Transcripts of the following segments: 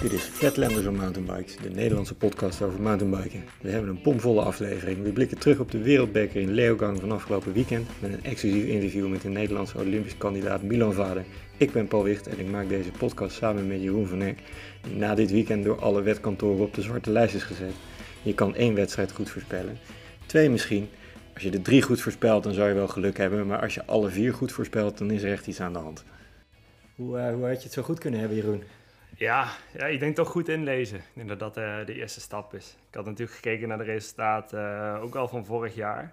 Dit is Flatlanders on Mountainbikes, de Nederlandse podcast over mountainbiken. We hebben een pomvolle aflevering. We blikken terug op de wereldbeker in Leogang van afgelopen weekend met een exclusief interview met de Nederlandse Olympisch kandidaat Milan Vader. Ik ben Paul Wicht en ik maak deze podcast samen met Jeroen van Eck, die na dit weekend door alle wetkantoren op de zwarte lijst is gezet. Je kan één wedstrijd goed voorspellen, twee misschien. Als je de drie goed voorspelt, dan zou je wel geluk hebben, maar als je alle vier goed voorspelt, dan is er echt iets aan de hand. Hoe, uh, hoe had je het zo goed kunnen hebben, Jeroen? Ja, ja, ik denk toch goed inlezen. Ik denk dat dat uh, de eerste stap is. Ik had natuurlijk gekeken naar de resultaten, uh, ook al van vorig jaar.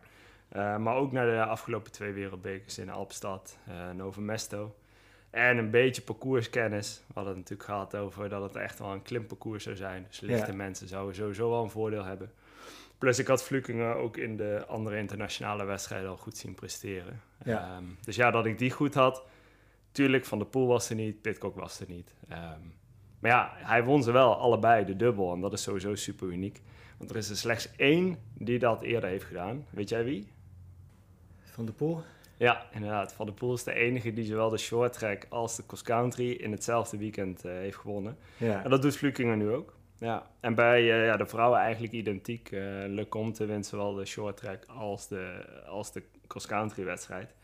Uh, maar ook naar de afgelopen twee wereldbekers in Alpstad, Novo Mesto. En een beetje parcourskennis. We hadden het natuurlijk gehad over dat het echt wel een klimparcours zou zijn. Dus lichte ja. mensen zouden sowieso wel een voordeel hebben. Plus ik had Vlukingen ook in de andere internationale wedstrijden al goed zien presteren. Ja. Um, dus ja, dat ik die goed had. Tuurlijk, Van de Poel was er niet, Pitcock was er niet. Um, maar ja, hij won ze wel allebei de dubbel. En dat is sowieso super uniek. Want er is er slechts één die dat eerder heeft gedaan. Weet jij wie? Van de Poel? Ja, inderdaad. Van de Poel is de enige die zowel de short track als de cross country in hetzelfde weekend uh, heeft gewonnen. Ja. En dat doet Vlukingen nu ook. Ja. En bij uh, ja, de vrouwen eigenlijk identiek. Uh, Le Comte wint zowel de short track als de, als de cross country wedstrijd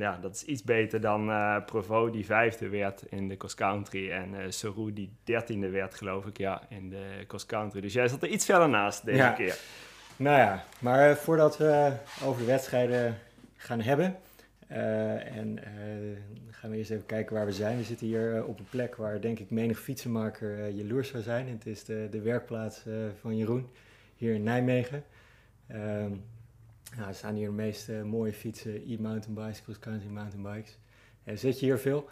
ja, dat is iets beter dan uh, Provo die vijfde werd in de cross country en uh, die dertiende werd geloof ik ja in de cross country. Dus jij zat er iets verder naast deze ja. keer. Nou ja, maar voordat we over de wedstrijden gaan hebben uh, en gaan we eerst even kijken waar we zijn. We zitten hier op een plek waar denk ik menig fietsenmaker jaloers zou zijn. Het is de, de werkplaats van Jeroen hier in Nijmegen. Um, nou, er staan hier de meeste mooie fietsen, e-mountainbikes, cross-country mountainbikes. En zit je hier veel?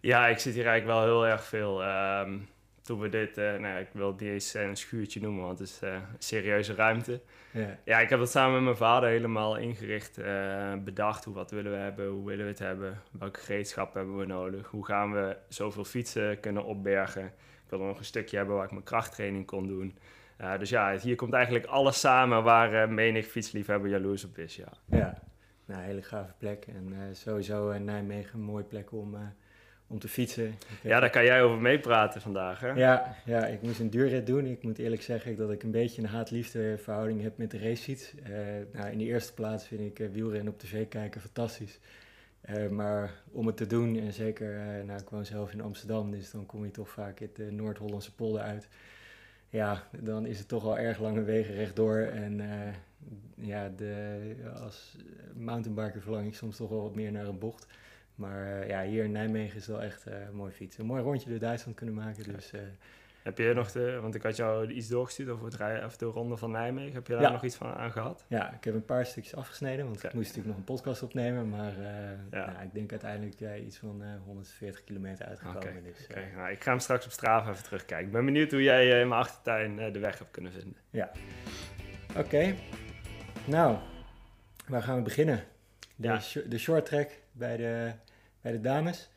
Ja, ik zit hier eigenlijk wel heel erg veel. Um, toen we dit, uh, nou, ik wil eens een schuurtje noemen, want het is uh, een serieuze ruimte. Ja. ja, ik heb dat samen met mijn vader helemaal ingericht, uh, bedacht. Hoe, wat willen we hebben, hoe willen we het hebben, welke gereedschap hebben we nodig, hoe gaan we zoveel fietsen kunnen opbergen. Ik wilde nog een stukje hebben waar ik mijn krachttraining kon doen. Uh, dus ja, hier komt eigenlijk alles samen waar uh, menig fietsliefhebber jaloers op is, ja. Ja, nou, een hele gave plek. En uh, sowieso Nijmegen een mooie plek om, om te fietsen. Ja, daar kan jij over meepraten vandaag, hè? Ja, ja, ik moest een duurrit doen. Ik moet eerlijk zeggen dat ik een beetje een haat-liefde verhouding heb met de racefiets. nou, in de eerste plaats vind ik wielrennen op tv kijken fantastisch. maar om het te doen, en zeker, nou, ik woon zelf in Amsterdam, dus dan kom je toch vaak in de Noord-Hollandse polder uit ja, dan is het toch al erg lange wegen rechtdoor. En uh, ja, de, als mountainbiker verlang ik soms toch wel wat meer naar een bocht. Maar uh, ja, hier in Nijmegen is wel echt uh, mooi fietsen. Een mooi rondje door Duitsland kunnen maken. Dus, heb je nog de, want ik had jou iets doorgestuurd over, het of de ronde van Nijmegen. Heb je daar ja. nog iets van aan gehad? Ja, ik heb een paar stukjes afgesneden, want okay. ik moest natuurlijk nog een podcast opnemen. Maar ja. Nou, ik denk uiteindelijk iets van 140 kilometer uitgekomen. Okay. Dus, okay. nou, ik ga hem straks op Strava even terugkijken. Ik ben benieuwd hoe jij in mijn achtertuin de weg hebt kunnen vinden. Ja. Oké. Nou, waar gaan we beginnen? De, Ja. sh- de short track bij de, bij de dames.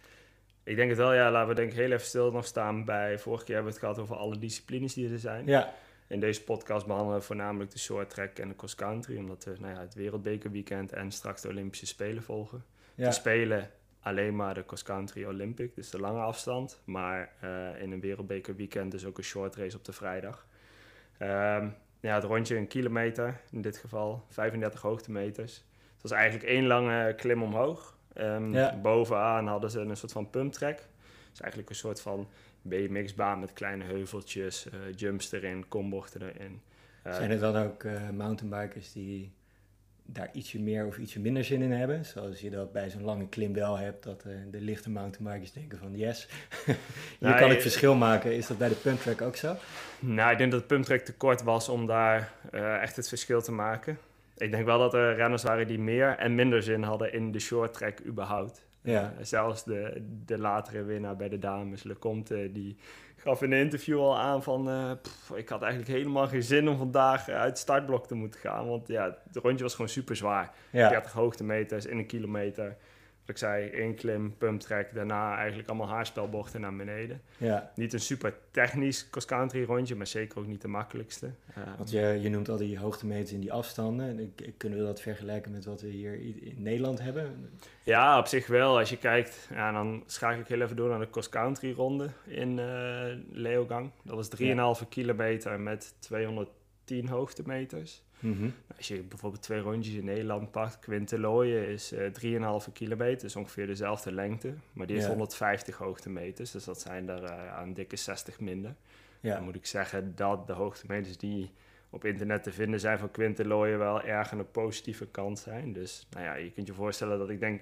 Ik denk het wel, ja. Laten we denk ik heel even stil nog staan bij... Vorige keer hebben we het gehad over alle disciplines die er zijn. Ja, In deze podcast behandelen we voornamelijk de short track en de cross country. Omdat we nou ja, het wereldbekerweekend en straks de Olympische Spelen volgen. ja. De Spelen alleen maar de cross country Olympic, dus de lange afstand. Maar eh, in een wereldbekerweekend dus ook een short race op de vrijdag. Ehm, ja, het rondje een kilometer, in dit geval 35 hoogtemeters. Het was eigenlijk één lange klim omhoog. Ehm, Ja. Bovenaan hadden ze een soort van pumptrack. Dus eigenlijk een soort van BMX-baan met kleine heuveltjes, eh, jumps erin, kombochten erin. Eh, Zijn er dan ook eh, mountainbikers die daar ietsje meer of ietsje minder zin in hebben? Zoals je dat bij zo'n lange klim wel hebt, dat de lichte mountainbikers denken van yes, hier Nou, kan je- ik verschil maken. Is dat bij de pumptrack ook zo? Nou, ik denk dat het pumptrack te kort was om daar echt het verschil te maken. Ik denk wel dat er renners waren die meer en minder zin hadden in de short track überhaupt. Ja. Eh, zelfs de, de latere winnaar bij de dames, Lecomte, die gaf in een interview al aan van... eh, pff, ik had eigenlijk helemaal geen zin om vandaag eh, uit het startblok te moeten gaan. Want ja, het rondje was gewoon super zwaar. Ja, 30 hoogtemeters in een kilometer. Ik zei, één klim, pump track, daarna eigenlijk allemaal haarspelbochten naar beneden. Ja. Niet een super technisch cross-country rondje, maar zeker ook niet de makkelijkste. Want je, je noemt al die hoogtemeters in die afstanden. Kunnen we dat vergelijken met wat we hier in Nederland hebben? Ja, op zich wel. Als je kijkt, ja, dan schakel ik heel even door naar de cross-country ronde in uh, Leogang. Dat was 3,5 ja. kilometer met 210 hoogtemeters. Mm Als je bijvoorbeeld twee rondjes in Nederland pakt, Quintelooien is uh, 3,5 kilometer, is ongeveer dezelfde lengte. Maar die heeft Ja. 150 hoogtemeters, dus dat zijn er uh, aan dikke 60 minder. Ja. Dan moet ik zeggen dat de hoogtemeters die op internet te vinden zijn van Quintelooien wel erg aan de positieve kant zijn. Dus nou ja, je kunt je voorstellen dat ik denk,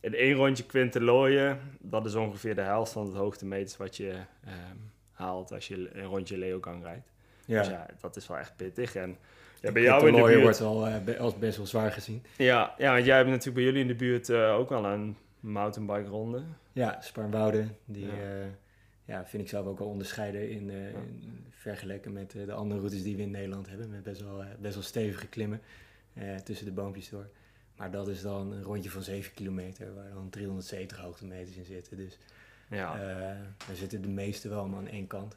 in één rondje Quintelooien, dat is ongeveer de helft van het hoogtemeters wat je ehm, haalt als je een rondje Leogang rijdt. Ja. Dus ja, dat is wel echt pittig. En ja, bij jou in de buurt... wordt al eh, be- als best wel zwaar gezien. Ja, ja, want jij hebt natuurlijk bij jullie in de buurt eh, ook wel een mountainbike ronde. Ja, Sparnwoude, die Ja. ja. ja, vind ik zelf ook wel onderscheiden in, eh, Ja. in vergelijken met eh, de andere routes die we in Nederland hebben. Met best wel, eh, best wel stevige klimmen eh, tussen de boompjes door. Maar dat is dan een rondje van 7 kilometer, waar dan 370 hoogtemeters in zitten. Dus Ja, eh, daar zitten de meeste wel maar aan één kant.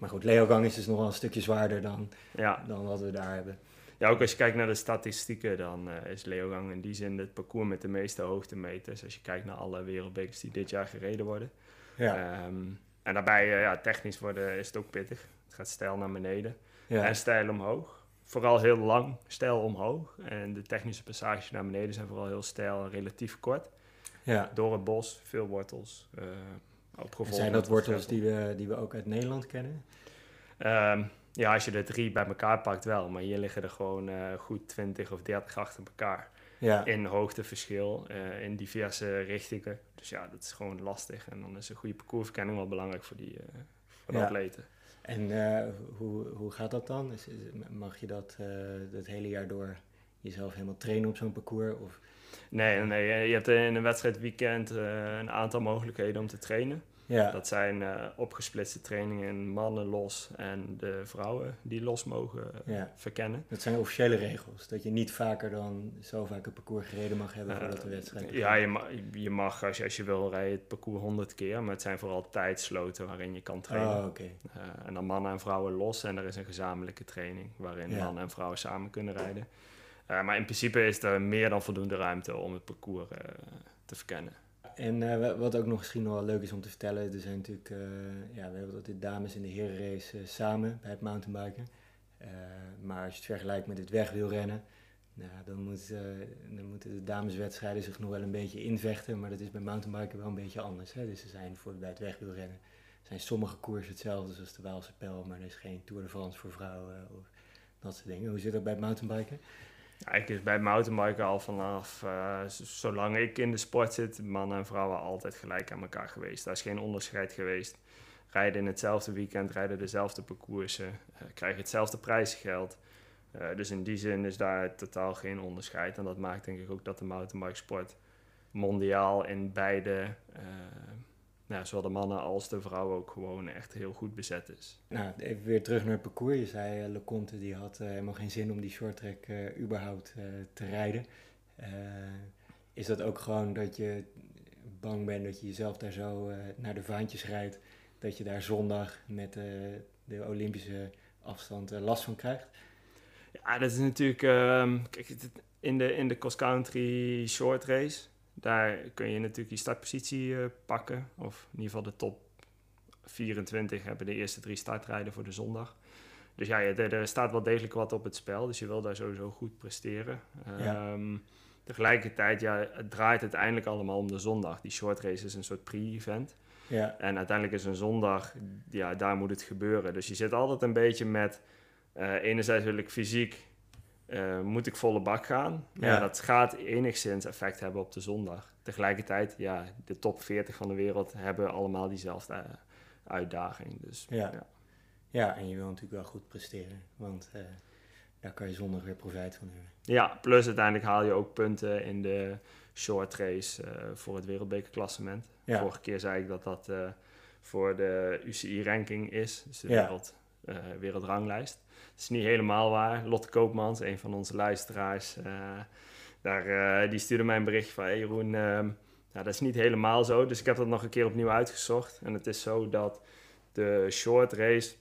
Maar goed, Leogang is dus nog wel een stukje zwaarder dan, ja. dan wat we daar hebben. ja, ook als je kijkt naar de statistieken, dan eh, is Leogang in die zin het parcours met de meeste hoogtemeters. Als je kijkt naar alle wereldbekers die dit jaar gereden worden. Ja, Ehm, en daarbij, eh, ja, technisch worden, is het ook pittig. Het gaat stijl naar beneden ja. en stijl omhoog. Vooral heel lang stijl omhoog. En de technische passages naar beneden zijn vooral heel stijl en relatief kort. ja. Door het bos, veel wortels. eh opgevolgd zijn dat wortels die we, die we ook uit Nederland kennen? Ehm, ja, als je de drie bij elkaar pakt wel. Maar hier liggen er gewoon eh, goed 20 of 30 achter elkaar. Ja, In hoogteverschil, eh, in diverse richtingen. Dus ja, dat is gewoon lastig. En dan is een goede parcoursverkenning wel belangrijk voor, die, eh voor de Ja. atleten. En hoe, hoe gaat dat dan? Is- is- mag je dat het hele jaar door jezelf helemaal trainen op zo'n parcours? Of, Nee, nee, je hebt in een wedstrijdweekend een aantal mogelijkheden om te trainen. Ja, Dat zijn eh, opgesplitste trainingen, mannen los en de vrouwen die los mogen eh, Ja. verkennen. dat zijn officiële regels. Dat je niet vaker dan zo vaak een parcours gereden mag hebben voordat de wedstrijd begint. Ja, je mag, je mag als, je, als je wil rijden het parcours 100 keer, maar het zijn vooral tijdsloten waarin je kan trainen. Oh, oké. Eh, en dan mannen en vrouwen los en er is een gezamenlijke training waarin Ja. mannen en vrouwen samen kunnen rijden. Eh, maar in principe is er meer dan voldoende ruimte om het parcours eh, te verkennen. En eh, wa- wat ook nog misschien wel leuk is om te vertellen, er zijn natuurlijk, eh, ja, we hebben de dames in de herenrace eh, samen bij het mountainbiken. Maar als je het vergelijkt met het wegwielrennen, nou, dan, dan moeten de dameswedstrijden zich nog wel een beetje invechten, maar dat is bij mountainbiken wel een beetje anders. Hè? Dus er zijn bijvoorbeeld bij het wegwielrennen zijn sommige koersen hetzelfde zoals de Waalse Pijl, maar er is geen Tour de France voor vrouwen of dat soort dingen. Hoe zit dat bij het mountainbiken? Ja, ik is bij mountainbiken al vanaf, eh, zolang ik in de sport zit, mannen en vrouwen altijd gelijk aan elkaar geweest. Daar is geen onderscheid geweest. Rijden in hetzelfde weekend, rijden dezelfde parcoursen, eh, krijgen hetzelfde prijsgeld. Eh, dus in die zin is daar totaal geen onderscheid. En dat maakt denk ik ook dat de mountainbikesport mondiaal in beide, nou, zowel de mannen als de vrouwen ook gewoon echt heel goed bezet is. Nou, even weer terug naar het parcours. Je zei, uh, Leconte die had eh, helemaal geen zin om die shorttrack eh überhaupt eh, te rijden. Eh, is dat ook gewoon dat je bang bent dat je jezelf daar zo eh, naar de vaantjes rijdt, dat je daar zondag met eh, de Olympische afstand eh, last van krijgt? Ja, dat is natuurlijk. ehm, kijk, in de, in de cross-country short race. Daar kun je natuurlijk je startpositie eh, pakken. Of in ieder geval de top 24 hebben de eerste drie startrijden voor de zondag. Dus ja, er, er staat wel degelijk wat op het spel. Dus je wil daar sowieso goed presteren. Ja. Ehm, tegelijkertijd, ja, het draait uiteindelijk allemaal om de zondag. Die short race is een soort pre-event. Ja, En uiteindelijk is een zondag, ja, daar moet het gebeuren. Dus je zit altijd een beetje met, eh, enerzijds wil ik fysiek, eh, moet ik volle bak gaan. Maar ja. Ja. dat gaat enigszins effect hebben op de zondag. Tegelijkertijd, ja, de top 40 van de wereld hebben allemaal diezelfde eh, uitdaging. Dus Ja. ja. ja, en je wil natuurlijk wel goed presteren, want eh, daar kan je zondag weer profijt van hebben. Ja, plus uiteindelijk haal je ook punten in de short race voor het wereldbekerklassement. Ja. Vorige keer zei ik dat dat voor de UCI-ranking is, dus de wereld, wereldranglijst. Is niet helemaal waar. Lotte Koopmans, een van onze luisteraars, eh, daar, eh, die stuurde mij een bericht van... Hey Jeroen, ehm, Nou, dat is niet helemaal zo, dus ik heb dat nog een keer opnieuw uitgezocht. En het is zo dat de short race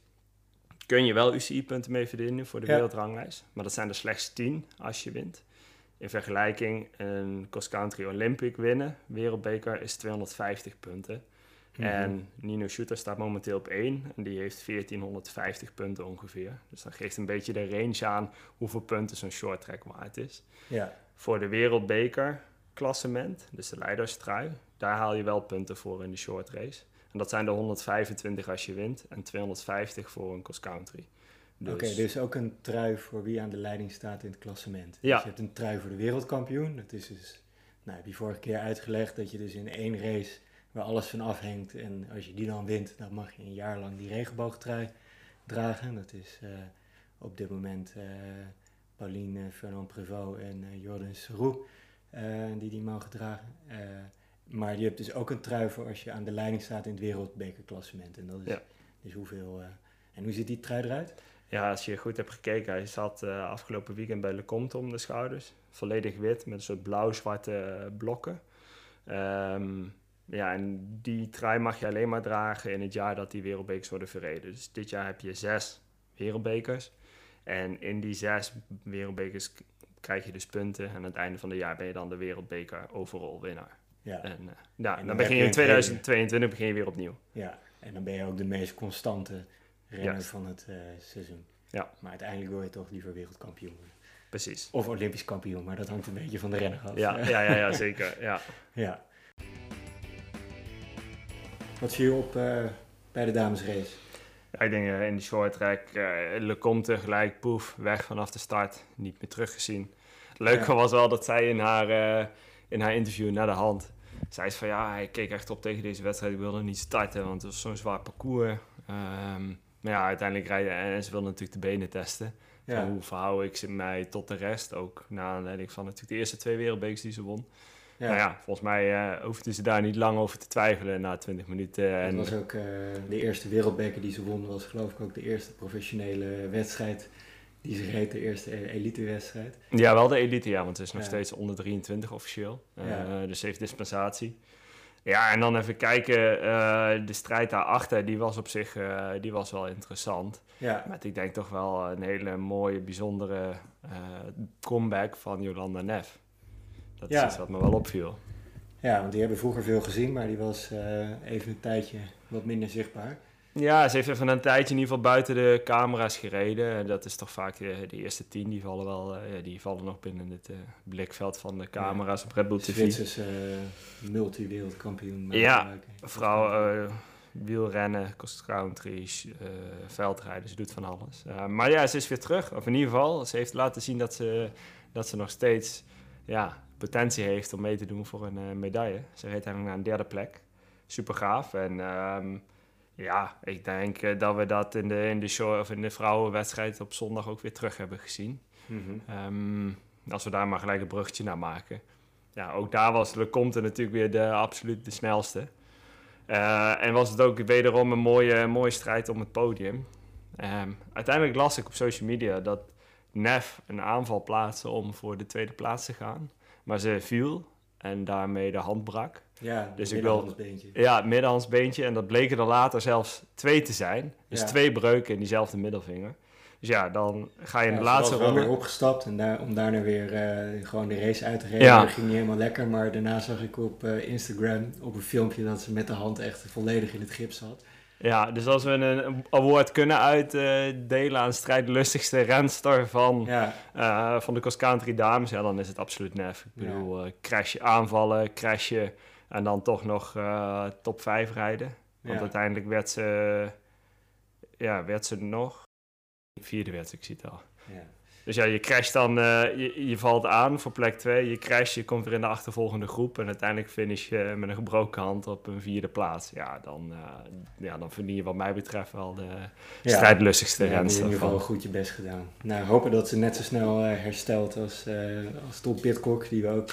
kun je wel UCI-punten mee verdienen voor de Ja. wereldranglijst. Maar dat zijn er slechts 10 als je wint. In vergelijking, een cross-country Olympic winnen, wereldbeker, is 250 punten. Mhm. En Nino Shooter staat momenteel op 1 en die heeft 1450 punten ongeveer. Dus dat geeft een beetje de range aan hoeveel punten zo'n short track waard is. Ja, Voor de wereldbeker klassement, dus de leiderstrui, daar haal je wel punten voor in de short race. En dat zijn de 125 als je wint en 250 voor een cross country. Dus, oké, dus ook een trui voor wie aan de leiding staat in het klassement. Ja. Dus je hebt een trui voor de wereldkampioen. Dat is dus, nou heb je vorige keer uitgelegd dat je dus in één race waar alles van afhangt. En als je die dan wint, dan mag je een jaar lang die regenboogtrui dragen. Dat is eh, op dit moment eh, Pauline Fernand-Prévot en eh, Jordan Serroux eh, die die mogen dragen. Maar je hebt dus ook een trui voor als je aan de leiding staat in het wereldbekerklassement. En dat is Ja. dus hoeveel... en hoe ziet die trui eruit? Ja, als je goed hebt gekeken, hij zat afgelopen weekend bij Lecomte om de schouders. Volledig wit met een soort blauw-zwarte blokken. Ehm, ja, en die trui mag je alleen maar dragen in het jaar dat die wereldbekers worden verreden. Dus dit jaar heb je zes wereldbekers. En in die zes wereldbekers krijg je dus punten. En aan het einde van het jaar ben je dan de wereldbeker overall winnaar. Ja, En, eh, ja, dan dan heb begin je in een 2022 begin je weer opnieuw. ja. En dan ben je ook de meest constante renner van het eh, seizoen. Ja. Maar uiteindelijk wil je toch liever wereldkampioen worden. Precies. Of olympisch kampioen, maar dat hangt een beetje van de renner af. Ja, ja, ja, ja zeker. Ja. ja. Wat viel je op eh, bij de damesrace? Ja, ik denk eh, in de short track, eh Lecomte gelijk, poef, weg vanaf de start, niet meer teruggezien. Het leuke Ja. was wel dat zij in haar, in haar interview naar de hand, zei ze van ja, ik keek echt op tegen deze wedstrijd, ik wilde niet starten, want het was zo'n zwaar parcours. Ehm, maar ja, uiteindelijk rijden en ze wilde natuurlijk de benen testen. Van hoe verhoud ik ze mij tot de rest, ook na aanleiding van natuurlijk de eerste twee wereldbekers die ze won. Ja. Nou ja, volgens mij eh hoefden ze daar niet lang over te twijfelen na 20 minuten. Dat En, was ook eh, de eerste wereldbeker die ze won, was geloof ik ook de eerste professionele wedstrijd die ze reed, de eerste elitewedstrijd. Ja, wel de elite, ja, want het is nog Ja. steeds onder 23 officieel. Eh. Dus ze heeft dispensatie. Ja, en dan even kijken, de strijd daarachter, die was op zich die was wel interessant. Ja, Met ik denk toch wel een hele mooie, bijzondere comeback van Jolanda Neff. Dat is Ja. iets wat me wel opviel. ja, want die hebben vroeger veel gezien, maar die was eh, even een tijdje wat minder zichtbaar. Ja, ze heeft even een tijdje in ieder geval buiten de camera's gereden. En dat is toch vaak eh, de eerste tien, die vallen wel, eh, ja, die vallen nog binnen het blikveld van de camera's op Red Bull TV. Zwitserse uh, multi-wereldkampioen. Ja. Vrouw, wielrennen, cross-country, eh, veldrijden, ze doet van alles. Maar ja, ze is weer terug. Of in ieder geval, ze heeft laten zien dat ze, dat ze nog steeds ja, potentie heeft om mee te doen voor een eh, medaille. Ze reed eigenlijk naar een derde plek. Super gaaf. En ehm, ja, ik denk eh, dat we dat in de, in, de show, of in de vrouwenwedstrijd op zondag ook weer terug hebben gezien. Mhm. Ehm, als we daar maar gelijk een bruggetje naar maken. Ja, ook daar was Lecomte natuurlijk weer de absoluut de snelste. Eh, en was het ook wederom een mooie, mooie strijd om het podium. Ehm, uiteindelijk las ik op social media dat Nef een aanval plaatste om voor de tweede plaats te gaan. Maar ze viel en daarmee de hand brak. Ja, Dus ik wil-. Ja, middenhandsbeentje. En dat bleken er later zelfs twee te zijn. Dus Ja. twee breuken in diezelfde middelvinger. Dus ja, dan ga je in Ja, de laatste ronde... weer opgestapt en daar, om daarna weer eh, gewoon de race uit te rijden. Ja. Dat ging niet helemaal lekker, maar daarna zag ik op eh, Instagram op een filmpje dat ze met de hand echt volledig in het gips zat. Ja, dus als we een award kunnen uitdelen aan strijdlustigste renster van, Ja, eh, van de cross country dames, ja, dan is het absoluut nef. Ik bedoel, eh crashen, aanvallen, crashen en dan toch nog eh, top 5 rijden. Want ja. uiteindelijk werd ze, ja, werd ze nog, vierde werd ze, ik zie het al. ja. Dus ja, je crasht dan, eh, je, je valt aan voor plek 2, je crasht, je komt weer in de achtervolgende groep en uiteindelijk finish je met een gebroken hand op een vierde plaats. Ja, dan, eh ja, dan verdien je wat mij betreft wel de Ja. strijdlustigste Ja, in ieder geval goed je best gedaan. Nou, hopen dat ze net zo snel eh, herstelt als, als Tom Pitcock, die we ook,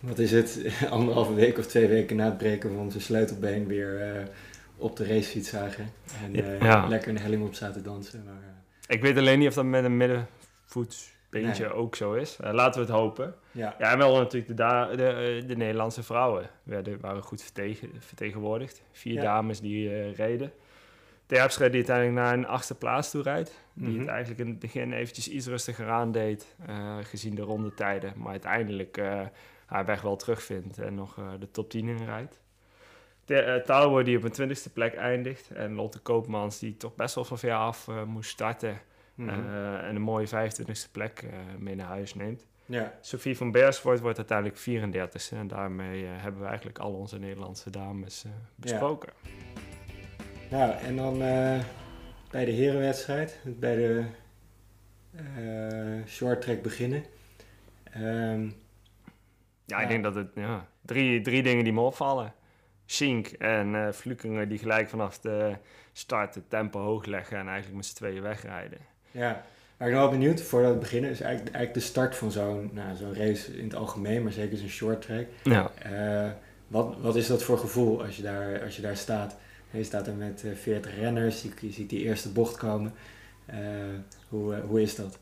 wat is het, anderhalve week of twee weken na het breken van zijn sleutelbeen weer op de racefiets zagen. En Ja. lekker een helling op zaten dansen. Maar, Ik weet alleen niet of dat met een middenvoetsbeen beentje ook zo is. Uh, laten we het hopen. Ja, Ja, en wel natuurlijk de, de, eh, de Nederlandse vrouwen werden, waren goed vertegen, vertegenwoordigd. Vier Ja. dames die eh, reden. Terpstra die uiteindelijk naar een achtste plaats toe rijdt. Die Mhm. het eigenlijk in het begin eventjes iets rustiger aandeed, eh gezien de rondetijden. Maar uiteindelijk eh, haar weg wel terugvindt en nog eh, de top 10 inrijdt. De, eh, Tauber die op een twintigste plek eindigt. En Lotte Koopmans die toch best wel van ver af eh, moest starten. Mhm. eh, en een mooie 25ste plek mee naar huis neemt. ja. Sophie van Bersvoort wordt uiteindelijk 34e. En daarmee hebben we eigenlijk al onze Nederlandse dames besproken. Nou, en dan bij de herenwedstrijd, bij de short track beginnen. Ehm, Ja, ik Ja. denk dat het ja, drie, drie dingen die me opvallen. Schink en eh Flukingen die gelijk vanaf de start het tempo hoog leggen en eigenlijk met z'n tweeën wegrijden. ja, waar ik nog wel benieuwd voordat we beginnen, is eigenlijk, eigenlijk de start van zo'n nou, zo'n race in het algemeen, maar zeker zo'n short track. Ja. Eh, wat, wat is dat voor gevoel als je daar, als je daar staat? Je staat er met eh 40 renners, je, je ziet die eerste bocht komen. Eh, hoe, eh, hoe is dat?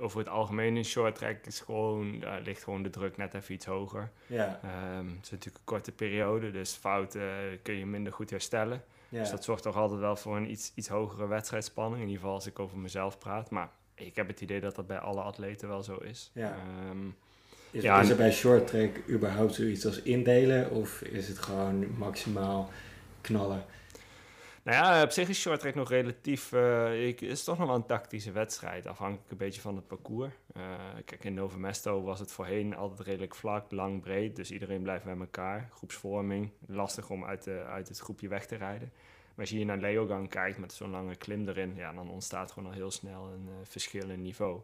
Over het algemeen in short track is gewoon, ligt gewoon de druk net even iets hoger. Ja, Ehm, het is natuurlijk een korte periode, dus fouten eh, kun je minder goed herstellen. ja. Dus dat zorgt toch altijd wel voor een iets, iets hogere wedstrijdspanning. In ieder geval als ik over mezelf praat. Maar ik heb het idee dat dat bij alle atleten wel zo is. Ja. Ehm, Is, Ja, is er bij short track überhaupt zoiets als indelen of is het gewoon maximaal knallen? Nou ja, op zich is short track nog relatief... eh, ik, het is toch nog wel een tactische wedstrijd. Afhankelijk een beetje van het parcours. Eh, kijk, in Nove Mesto was het voorheen altijd redelijk vlak, lang, breed. Dus iedereen blijft bij elkaar. Groepsvorming. Lastig om uit, uit het groepje weg te rijden. Maar als je hier naar Leogang kijkt met zo'n lange klim erin... Ja, dan ontstaat gewoon al heel snel een eh, verschil in niveau.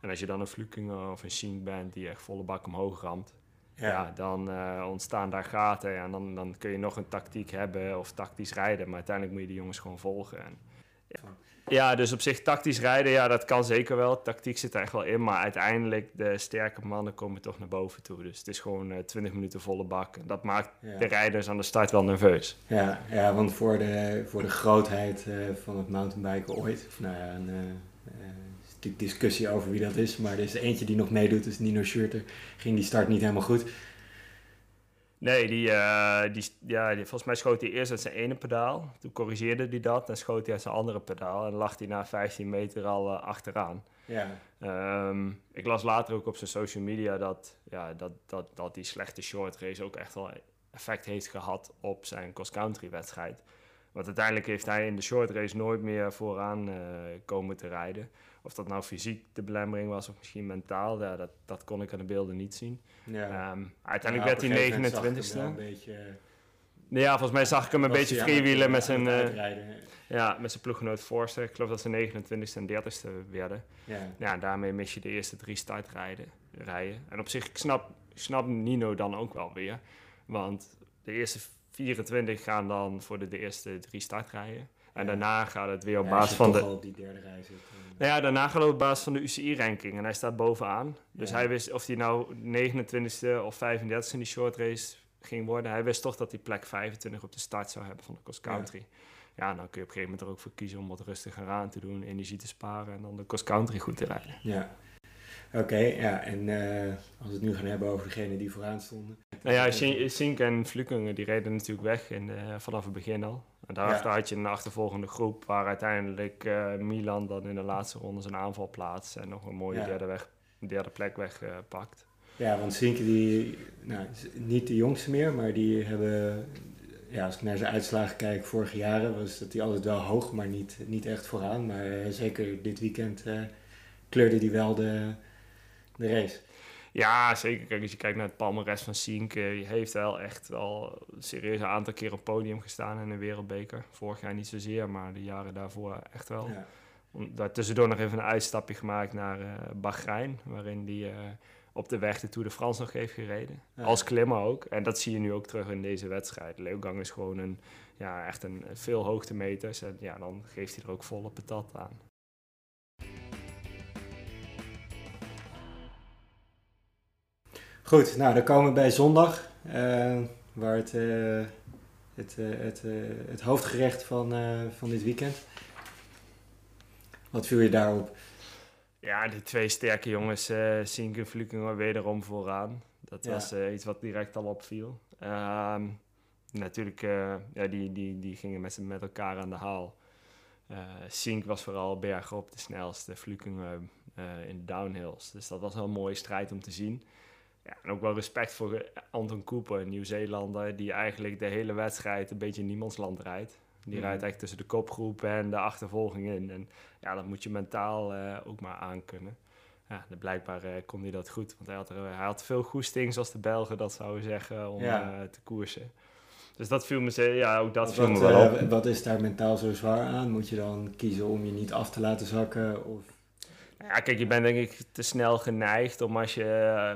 En als je dan een Flukingen of een Shink bent die echt volle bak omhoog ramt... Ja, dan eh, ontstaan daar gaten. En dan, dan kun je nog een tactiek hebben of tactisch rijden. Maar uiteindelijk moet je die jongens gewoon volgen. En, ja. ja, dus op zich tactisch rijden, ja, dat kan zeker wel. Tactiek zit er echt wel in. Maar uiteindelijk, de sterke mannen komen toch naar boven toe. Dus het is gewoon eh 20 minuten volle bak. En dat maakt Ja. de rijders aan de start wel nerveus. Ja, ja, want voor de, voor de grootheid eh, van het mountainbiken ooit, of nou ja, een, natuurlijk discussie over wie dat is, maar er is eentje die nog meedoet, dus Nino Schurter, ging die start niet helemaal goed. Nee, die, eh, die, ja, die, volgens mij schoot hij eerst uit zijn ene pedaal. Toen corrigeerde hij dat en schoot hij uit zijn andere pedaal. En lag hij na 15 meter al eh, achteraan. Ja, Ehm, ik las later ook op zijn social media dat, ja, dat, dat, dat die slechte short race ook echt wel effect heeft gehad op zijn cross-country wedstrijd. Want uiteindelijk heeft hij in de short race nooit meer vooraan eh, komen te rijden. Of dat nou fysiek de belemmering was of misschien mentaal, ja, dat, dat kon ik aan de beelden niet zien. ja. Ehm, uiteindelijk werd hij moment zag ik hem 29ste. wel een beetje, eh, Ja, volgens mij zag ik hem een beetje freewheelen met zijn, eh, ja, met zijn ploeggenoot Forster. Ik geloof dat ze 29ste en 30ste werden. Ja, Ja, daarmee mis je de eerste drie startrijden. Rijden. En op zich, ik snap, snap Nino dan ook wel weer. Want de eerste 24 gaan dan voor de, de eerste drie startrijden. En daarna gaat het weer op Ja, basis van de... op die derde rij zit. Nou ja, daarna gaat het op basis van de UCI-ranking. En hij staat bovenaan. Dus Ja. hij wist of hij nou 29ste of 35ste in die short race ging worden. Hij wist toch dat hij plek 25 op de start zou hebben van de cross country. Ja. dan kun je op een gegeven moment er ook voor kiezen om wat rustiger aan te doen, energie te sparen en dan de cross country goed te rijden. Ja. Oké, ja, en eh, als we het nu gaan hebben over degenen die vooraan stonden. Nou ja, Sink- en Flukingen die reden natuurlijk weg in vanaf het begin al. En daarachter had je een achtervolgende groep waar uiteindelijk eh, Milan dan in de laatste ronde zijn aanval plaatst en nog een mooie Ja. derde, weg, derde plek wegpakt. Ja, want Sinke die, nou, niet de jongste meer, maar die hebben, ja, als ik naar zijn uitslagen kijk, vorige jaren was dat hij altijd wel hoog, maar niet, niet echt vooraan. Maar eh, zeker dit weekend eh, kleurde hij wel de, de race. Ja, zeker. Kijk, als je kijkt naar het palmares van Sink, eh, die heeft wel echt een serieus een aantal keer op podium gestaan in een wereldbeker. Vorig jaar niet zozeer, maar de jaren daarvoor echt wel. Ja. Nog even een uitstapje gemaakt naar eh Bahrein, waarin hij eh, op de weg de Tour de France nog heeft gereden. Ja. Als klimmer ook. En dat zie je nu ook terug in deze wedstrijd. Leeuwgang is gewoon een, ja, echt een veel hoogtemeters. En ja, dan geeft hij er ook volle patat aan. Goed, nou dan komen we bij zondag, eh, waar het, eh, het, eh, het, het hoofdgerecht van, van dit weekend. Wat viel je daarop? Ja, de twee sterke jongens, uh, Sink en Flukinger, wederom vooraan. Dat was iets wat direct al opviel. Ehm, natuurlijk, ja, die, die, die gingen met, met elkaar aan de haal. Sink was vooral bergop de snelste, Flukinger in de downhills. Dus dat was wel een mooie strijd om te zien. Ja, en ook wel respect voor Anton Cooper, een Nieuw-Zeelander, die eigenlijk de hele wedstrijd een beetje niemandsland rijdt. Die rijdt echt tussen de kopgroep en de achtervolging in. En ja, dat moet je mentaal uh, ook maar aankunnen. Ja, blijkbaar uh, kon hij dat goed. Want hij had, er, hij had veel goesting, zoals de Belgen dat zouden zeggen, om ja. uh, te koersen. Dus dat viel me, ja, ook dat viel me wel op. Wat is daar mentaal zo zwaar aan? Moet je dan kiezen om je niet af te laten zakken? Of... Ja, kijk, je bent denk ik te snel geneigd om als je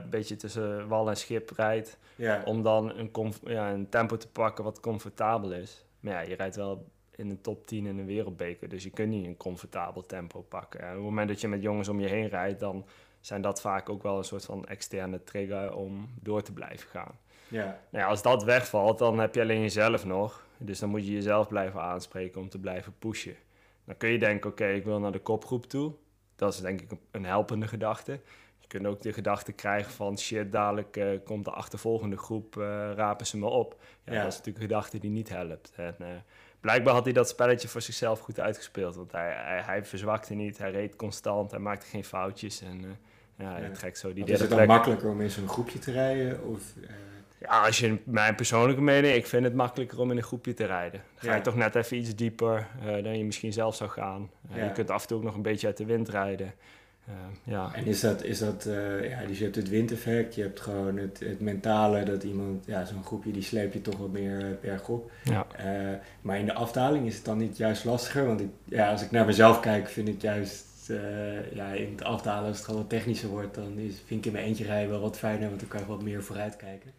een beetje tussen wal en schip rijdt, ja. om dan een, ja, een tempo te pakken wat comfortabel is. Maar ja, je rijdt wel in de top 10 in een wereldbeker. Dus je kunt niet een comfortabel tempo pakken. En op het moment dat je met jongens om je heen rijdt, dan zijn dat vaak ook wel een soort van externe trigger om door te blijven gaan. Ja. Nou ja, als dat wegvalt, dan heb je alleen jezelf nog. Dus dan moet je jezelf blijven aanspreken om te blijven pushen. Dan kun je denken, oké, ik wil naar de kopgroep toe. Dat is denk ik een helpende gedachte. Je kunt ook de gedachte krijgen van shit, dadelijk uh, komt de achtervolgende groep, uh, rapen ze me op. Ja, Dat is natuurlijk een gedachte die niet helpt. En, uh, blijkbaar had hij dat spelletje voor zichzelf goed uitgespeeld. Want hij, hij, hij verzwakte niet, hij reed constant, hij maakte geen foutjes. En ja, hij trekt zo die Is het dan makkelijker om in zo'n groepje te rijden? Of, Ja, als je mijn persoonlijke mening, ik vind het makkelijker om in een groepje te rijden. Dan ga je toch net even iets dieper dan je misschien zelf zou gaan. Je kunt af en toe ook nog een beetje uit de wind rijden. Uh, ja. En is dat, is dat ja, dus je hebt het windeffect, je hebt gewoon het, het mentale dat iemand, ja, zo'n groepje die sleep je toch wat meer bergop. Ja. maar in de afdaling is het dan niet juist lastiger, want ik, ja, als ik naar mezelf kijk, vind ik juist, ja, in het afdalen, als het gewoon wat technischer wordt, dan is, vind ik in mijn eentje rijden wel wat fijner, want dan kan je wat meer vooruit kijken.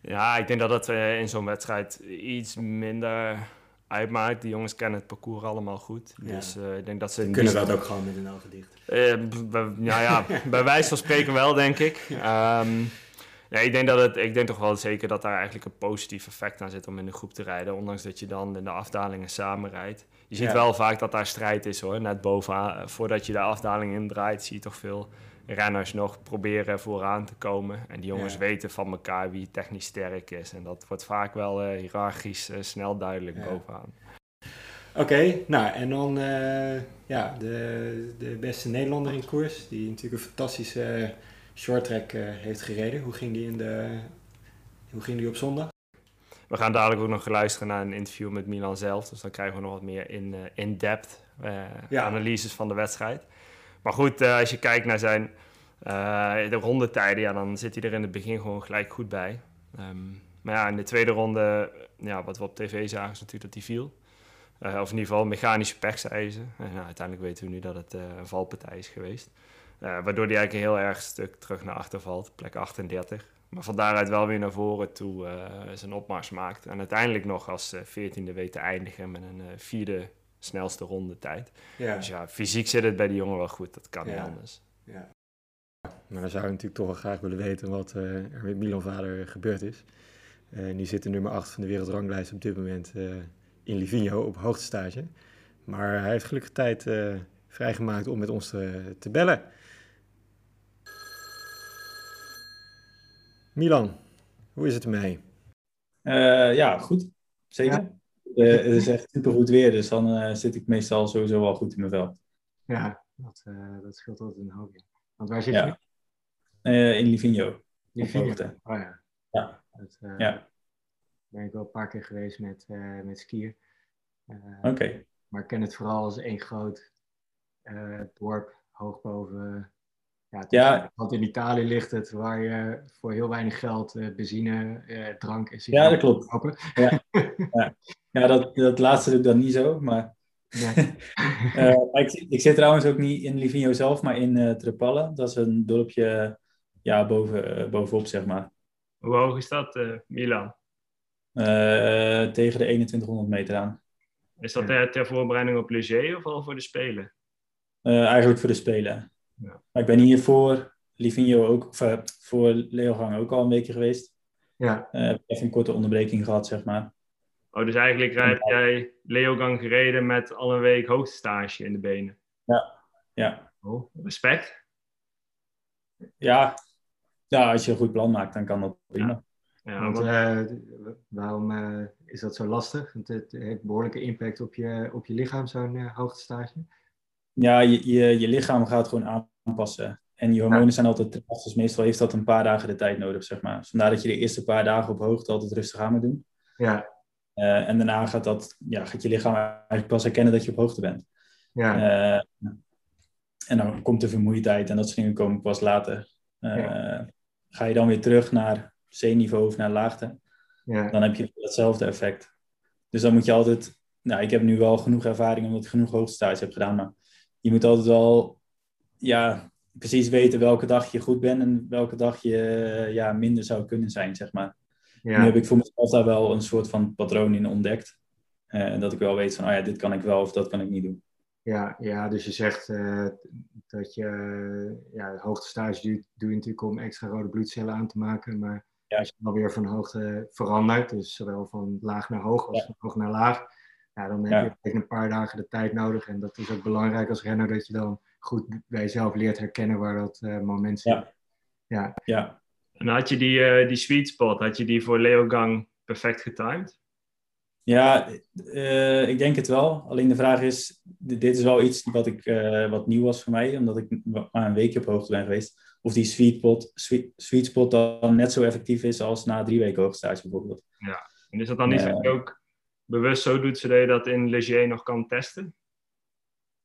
Ja, ik denk dat dat in zo'n wedstrijd iets minder uitmaakt. Die jongens kennen het parcours allemaal goed. Ja. Dus uh, ik denk dat ze... kunnen dat ook gewoon met een ogen dicht. Uh, ja, ja, bij wijze van spreken wel, denk ik. Um, ik denk dat het, ik denk toch wel zeker dat daar eigenlijk een positief effect aan zit om in de groep te rijden. Ondanks dat je dan in de afdalingen samen rijdt. Je ziet ja. wel vaak dat daar strijd is hoor. Net bovenaan, voordat je de afdaling indraait, zie je toch veel renners nog proberen vooraan te komen. En die jongens ja. weten van elkaar wie technisch sterk is. En dat wordt vaak wel uh, hiërarchisch uh, snel duidelijk ja. bovenaan. Oké, okay, nou en dan uh, ja, de, de beste Nederlander in koers, die natuurlijk een fantastische short track heeft gereden. Hoe ging die, in de, hoe ging die op zondag? We gaan dadelijk ook nog luisteren naar een interview met Milan zelf. Dus dan krijgen we nog wat meer in, in-depth ja. analyses van de wedstrijd. Maar goed, uh, als je kijkt naar zijn de rondetijden, ja, dan zit hij er in het begin gewoon gelijk goed bij. Um, maar ja, in de tweede ronde, ja, wat we op tv zagen, is natuurlijk dat hij viel. Uh, of in ieder geval mechanische ze. En nou, uiteindelijk weten we nu dat het een valpartij is geweest. waardoor hij eigenlijk een heel erg stuk terug naar achter valt, plek 38. Maar van daaruit wel weer naar voren toe zijn opmars maakt. En uiteindelijk nog als 14e weet te eindigen met een vierde snelste rondetijd. Ja. Dus ja, fysiek zit het bij die jongen wel goed. Dat kan ja. niet anders. Ja. Maar dan zou ik natuurlijk toch wel graag willen weten wat uh, er met Milan Vader gebeurd is. Uh, die zit in nummer 8 van de wereldranglijst op dit moment uh, in Livigno op hoogtestage. Maar hij heeft gelukkig tijd vrijgemaakt om met ons te, te bellen. Milan, hoe is het ermee? ja, goed. Zeker. Uh, het is echt super goed weer, dus dan uh, zit ik meestal sowieso wel goed in mijn vel. Ja, dat, uh, dat scheelt altijd een hoop. Want waar zit je? In Livigno. Livigno, oh ja. Ja. Dat, ja. ben ik wel een paar keer geweest met, met skiën. Oké. Okay. Maar ik ken het vooral als één groot dorp, hoog boven ja, ja, want in Italië ligt het waar je voor heel weinig geld uh, benzine, uh, drank en Ja, dat klopt. Ja, ja. ja dat, dat laatste doe ik dan niet zo, maar... Nee. uh, ik, ik zit trouwens ook niet in Livigno zelf, maar in uh, Trepalle. Dat is een dorpje ja, boven, bovenop, zeg maar. Hoe hoog is dat, Milan? tegen de 2100 meter aan. Is dat ter, ter voorbereiding op Leger of al voor de Spelen? eigenlijk voor de Spelen. Ja. Maar ik ben hier voor Livigno ook, of, uh, voor Leogang ook al een weekje geweest. Ja. Uh, heb even een korte onderbreking gehad, zeg maar. Oh, dus eigenlijk heb jij Leogang gereden met al een week hoogtestage in de benen? Ja, ja. Oh, respect. Ja. ja, als je een goed plan maakt, dan kan dat prima. Ja, Want, uh, waarom uh, is dat zo lastig? Want het heeft behoorlijke impact op je, op je lichaam, zo'n uh, hoogtestage. Ja, je, je, je lichaam gaat gewoon aanpassen. En je hormonen zijn altijd traag, dus meestal heeft dat een paar dagen de tijd nodig, zeg maar. Dus vandaar dat je de eerste paar dagen op hoogte altijd rustig aan moet doen. Ja. Uh, en daarna gaat, dat, ja, gaat je lichaam eigenlijk pas herkennen dat je op hoogte bent. Ja. Uh, en dan komt de vermoeidheid en dat soort dingen komen pas later. Uh, ja. Ga je dan weer terug naar C-niveau of naar laagte, ja. dan heb je hetzelfde effect. Dus dan moet je altijd, nou ik heb nu wel genoeg ervaring omdat ik genoeg hoogtestage heb gedaan, maar je moet altijd wel, ja, precies weten welke dag je goed bent en welke dag je ja, minder zou kunnen zijn, zeg maar. Ja. Nu heb ik voor mezelf daar wel een soort van patroon in ontdekt. Uh, dat ik wel weet van, oh ja, dit kan ik wel of dat kan ik niet doen. Ja, ja dus je zegt uh, dat je, ja, hoogtestage doe, doe je natuurlijk om extra rode bloedcellen aan te maken, maar ja. als je dan weer van hoogte verandert, dus zowel van laag naar hoog als Ja. van hoog naar laag, ja, dan heb Ja. je even een paar dagen de tijd nodig. En dat is ook belangrijk als renner, dat je dan goed bij jezelf leert herkennen waar dat eh, moment zit. Ja. Ja. Ja, En had je die, eh, die sweet spot, had je die voor Leogang perfect getimed? ja eh, ik denk het wel. Alleen de vraag is, dit is wel iets wat, ik, eh, wat nieuw was voor mij, omdat ik maar een weekje op hoogte ben geweest. Of die sweet, pot, sweet, sweet spot dan net zo effectief is als na drie weken hoogstage bijvoorbeeld. En is dat dan iets Ja. wat je ook bewust zo doet, zodat je dat in Leger nog kan testen?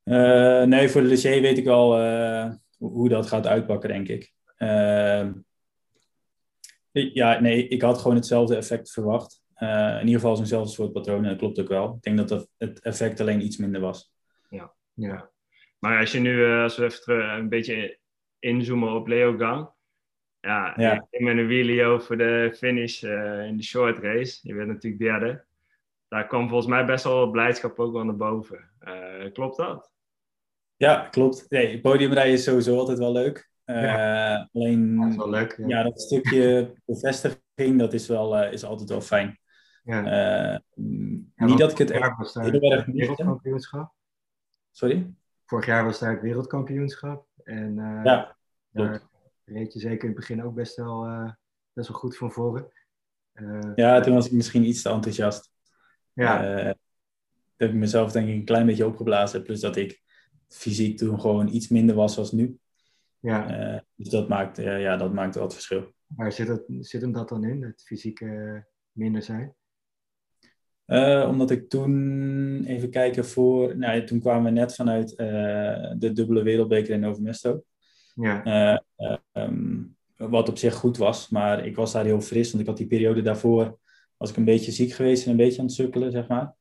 Eh, nee, voor de Leger weet ik wel eh, hoe dat gaat uitpakken, denk ik. Ehm, ik- ja, nee, ik had gewoon hetzelfde effect verwacht. Eh, in ieder geval zo'nzelfde soort patroon, en dat klopt ook wel. Ik denk dat dat het effect alleen iets minder was. Ja. Maar als je nu, als we even een beetje inzoomen op Leogang. Ja, Ja. ik met een wheelie over de finish in de short race. Je werd natuurlijk derde. Daar kwam volgens mij best wel wat blijdschap ook wel naar boven. Eh, klopt dat? Ja, klopt. Nee, podiumrijden is sowieso altijd wel leuk. Eh, alleen, dat is wel leuk. Ja. ja, dat stukje bevestiging, dat is, wel, eh, is altijd wel fijn. Ja. Eh, niet dat ik het vorig echt jaar was daar heel erg wereldkampioenschap. Sorry? Vorig jaar was daar het wereldkampioenschap. En eh, Ja, daar reed je zeker in het begin ook best wel, eh, best wel goed van voren. Eh, Ja, toen was ik misschien iets te enthousiast. Ja, Eh, dat heb ik mezelf denk ik een klein beetje opgeblazen. Plus dat ik fysiek toen gewoon iets minder was als nu. ja. Eh, dus dat maakt, eh, ja, dat maakt wel het verschil. Waar zit, het, zit hem dat dan in, het fysieke eh, minder zijn? Omdat ik toen, even kijken voor, nou, ja, toen kwamen we net vanuit de dubbele wereldbeker in Novemesto. Ja, Eh, eh, ehm, wat op zich goed was, maar ik was daar heel fris, want ik had die periode daarvoor, was ik een beetje ziek geweest en een beetje aan het sukkelen, zeg maar.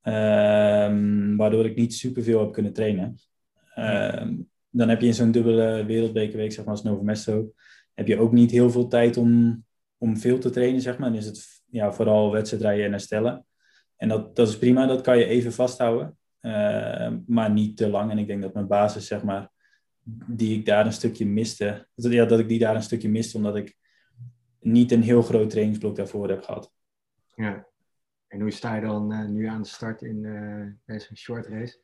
Ehm, waardoor ik niet superveel heb kunnen trainen. Ehm, dan heb je in zo'n dubbele wereldbekerweek, zeg maar als Novemesto, heb je ook niet heel veel tijd om, om veel te trainen, zeg maar. Dan is het ja, vooral wedstrijdrijden en herstellen. En dat, dat is prima, dat kan je even vasthouden. Ehm, maar niet te lang. En ik denk dat mijn basis, zeg maar, die ik daar een stukje miste, dat, ja, dat ik die daar een stukje miste, omdat ik niet een heel groot trainingsblok daarvoor heb gehad. Ja. En hoe sta je dan eh, nu aan de start in eh, deze short race?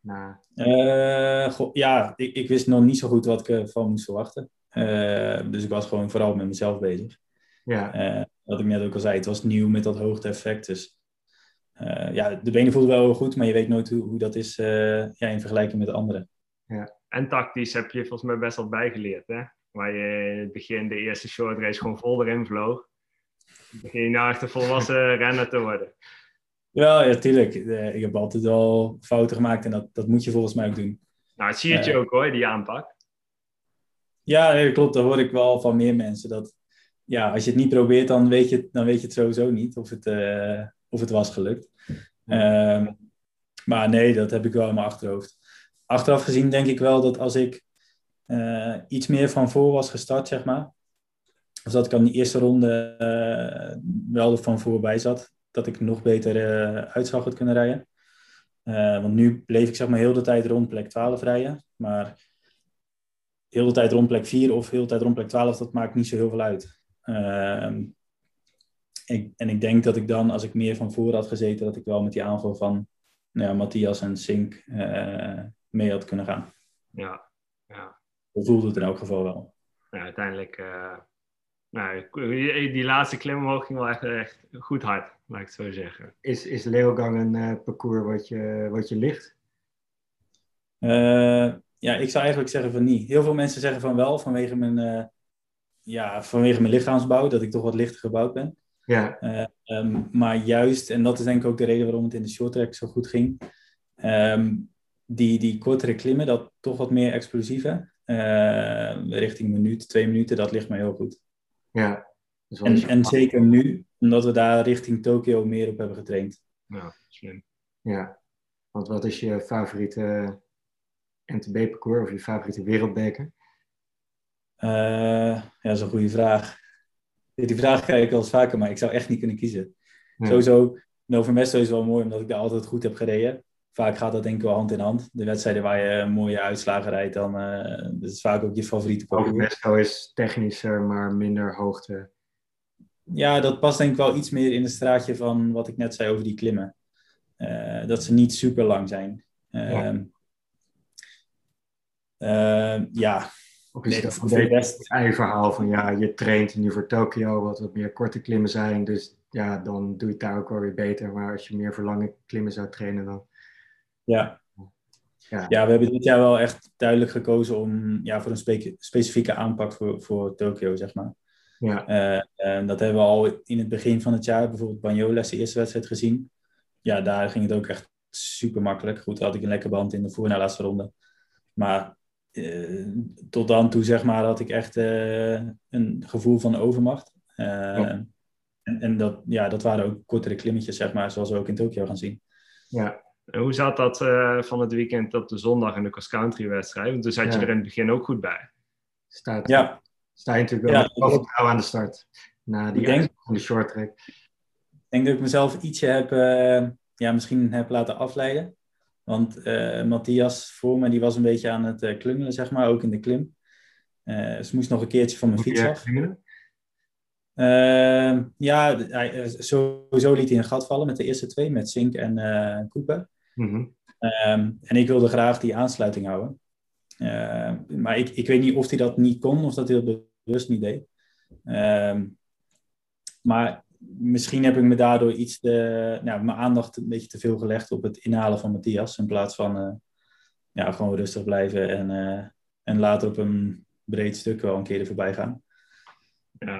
Nou, Eh, ja, ik, ik wist nog niet zo goed wat ik ervan moest verwachten. Eh, dus ik was gewoon vooral met mezelf bezig. ja, Eh, wat ik net ook al zei, het was nieuw met dat hoogte-effect. Dus eh, ja, de benen voelden wel heel goed, maar je weet nooit hoe, hoe dat is eh, ja, in vergelijking met de anderen. En tactisch heb je volgens mij best wel bijgeleerd, hè? Waar je in het begin de eerste short race gewoon vol erin vloog. Begin nou echt een volwassen renner te worden. Ja, ja, tuurlijk. Eh, ik heb altijd wel fouten gemaakt en dat, dat moet je volgens mij ook doen. Nou, het zie je Eh. ook hoor, die aanpak. Ja, nee, klopt. Dat hoor ik wel van meer mensen. Dat, ja, als je het niet probeert, dan weet je, het- dan weet je het sowieso niet of het, eh, of het was gelukt. Ehm, maar nee, dat heb ik wel in mijn achterhoofd. Achteraf gezien denk ik wel dat als ik iets meer van voor was gestart, zeg maar. Of dat ik aan die eerste ronde eh, wel van voorbij zat. Dat ik nog beter eh uit zou had kunnen rijden. Eh, want nu bleef ik zeg maar heel de tijd rond plek 12 rijden. Maar heel de tijd rond plek 4 of heel de tijd rond plek 12, dat maakt niet zo heel veel uit. Ehm, ik, en ik denk dat ik dan, als ik meer van voor had gezeten, dat ik wel met die aanval van nou ja, Matthias en Sink mee had kunnen gaan. Ja, ja. Zo voelt het in elk geval wel. Ja, uiteindelijk, uh, nou, die laatste klim omhoog ging wel echt, echt goed hard, laat ik het zo zeggen. Is, is Leogang een uh, parcours wat je, wat je ligt? Uh, ja, ik zou eigenlijk zeggen van niet. Heel veel mensen zeggen van wel, vanwege mijn, ja, vanwege mijn lichaamsbouw, dat ik toch wat lichter gebouwd ben. Ja. Um, maar juist, en dat is denk ik ook de reden waarom het in de short track zo goed ging, um, die, die kortere klimmen, dat toch wat meer explosieve, uh, richting een minuut, twee minuten, dat ligt mij heel goed. Ja. En, en zeker nu, omdat we daar richting Tokio meer op hebben getraind. Ja, slim. Ja, want wat is je favoriete NTB-parcours of je favoriete wereldbeker? Uh, ja, dat is een goede vraag. Die vraag krijg ik wel eens vaker, maar ik zou echt niet kunnen kiezen. Ja. Sowieso, Nova Mesto is wel mooi, omdat ik daar altijd goed heb gereden vaak gaat dat denk ik wel hand in hand. De wedstrijden waar je mooie uitslagen rijdt, dan uh, dat is vaak ook je favoriete parcours. Mesto is technischer, maar minder hoogte. Ja, dat past denk ik wel iets meer in het straatje van wat ik net zei over die klimmen. Uh, dat ze niet super lang zijn. Uh, ja. Uh, ja. Of is nee, dat best het eigen verhaal van ja, je traint nu voor Tokio, wat wat meer korte klimmen zijn. Dus ja, dan doe je het daar ook wel weer beter. Maar als je meer voor lange klimmen zou trainen, dan ja. Ja. ja, we hebben dit jaar wel echt duidelijk gekozen om ja, voor een spe specifieke aanpak voor, voor Tokio, zeg maar. Ja. Uh, en dat hebben we al in het begin van het jaar, bijvoorbeeld Banyoles, de eerste wedstrijd gezien. Ja, daar ging het ook echt super makkelijk. Goed, had ik een lekker band in de voor- laatste ronde. Maar uh, tot dan toe, zeg maar, had ik echt uh, een gevoel van overmacht. Ja. En, en dat, ja, dat waren ook kortere klimmetjes, zeg maar, zoals we ook in Tokio gaan zien. Ja, hoe zat dat uh, van het weekend op de zondag in de cross-country wedstrijd? Want toen zat je er in het begin ook goed bij. Staat, ja. Sta je natuurlijk wel ja, vertrouwen aan de start. Na die denk, van de short track. Ik denk dat ik mezelf ietsje heb, uh, ja, misschien heb laten afleiden. Want uh, Matthias voor me, die was een beetje aan het klungelen, zeg maar, ook in de klim. ze moest nog een keertje van mijn fiets af. ja, hij, sowieso liet hij een gat vallen met de eerste twee, met Zink en Cooper. Mm -hmm. um, en ik wilde graag die aansluiting houden. Uh, maar ik, ik weet niet of hij dat niet kon of dat hij dat bewust niet deed. Um, maar misschien heb ik me daardoor iets te, nou, mijn aandacht een beetje te veel gelegd op het inhalen van Matthias. In plaats van uh, ja, gewoon rustig blijven en, uh, en later op een breed stuk wel een keer er voorbij gaan. Ja.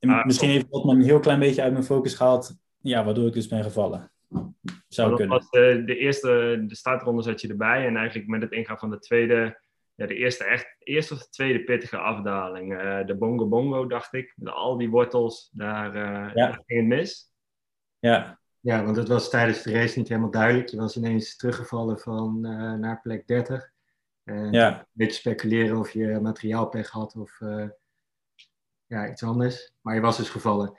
Ah, misschien heeft dat me een heel klein beetje uit mijn focus gehaald, ja, waardoor ik dus ben gevallen. Zou dat kunnen. Was de, de eerste de startronde zat je erbij en eigenlijk met het ingaan van de tweede, ja, de eerste, echt, eerste of de tweede pittige afdaling. Uh, de Bongo Bongo, dacht ik, met al die wortels, daar, uh, Ja. daar ging het mis. Ja, Ja, want het was tijdens de race niet helemaal duidelijk. Je was ineens teruggevallen van eh, naar plek 30. En ja, een beetje speculeren of je materiaalpech had of eh, ja, iets anders. Maar je was dus gevallen.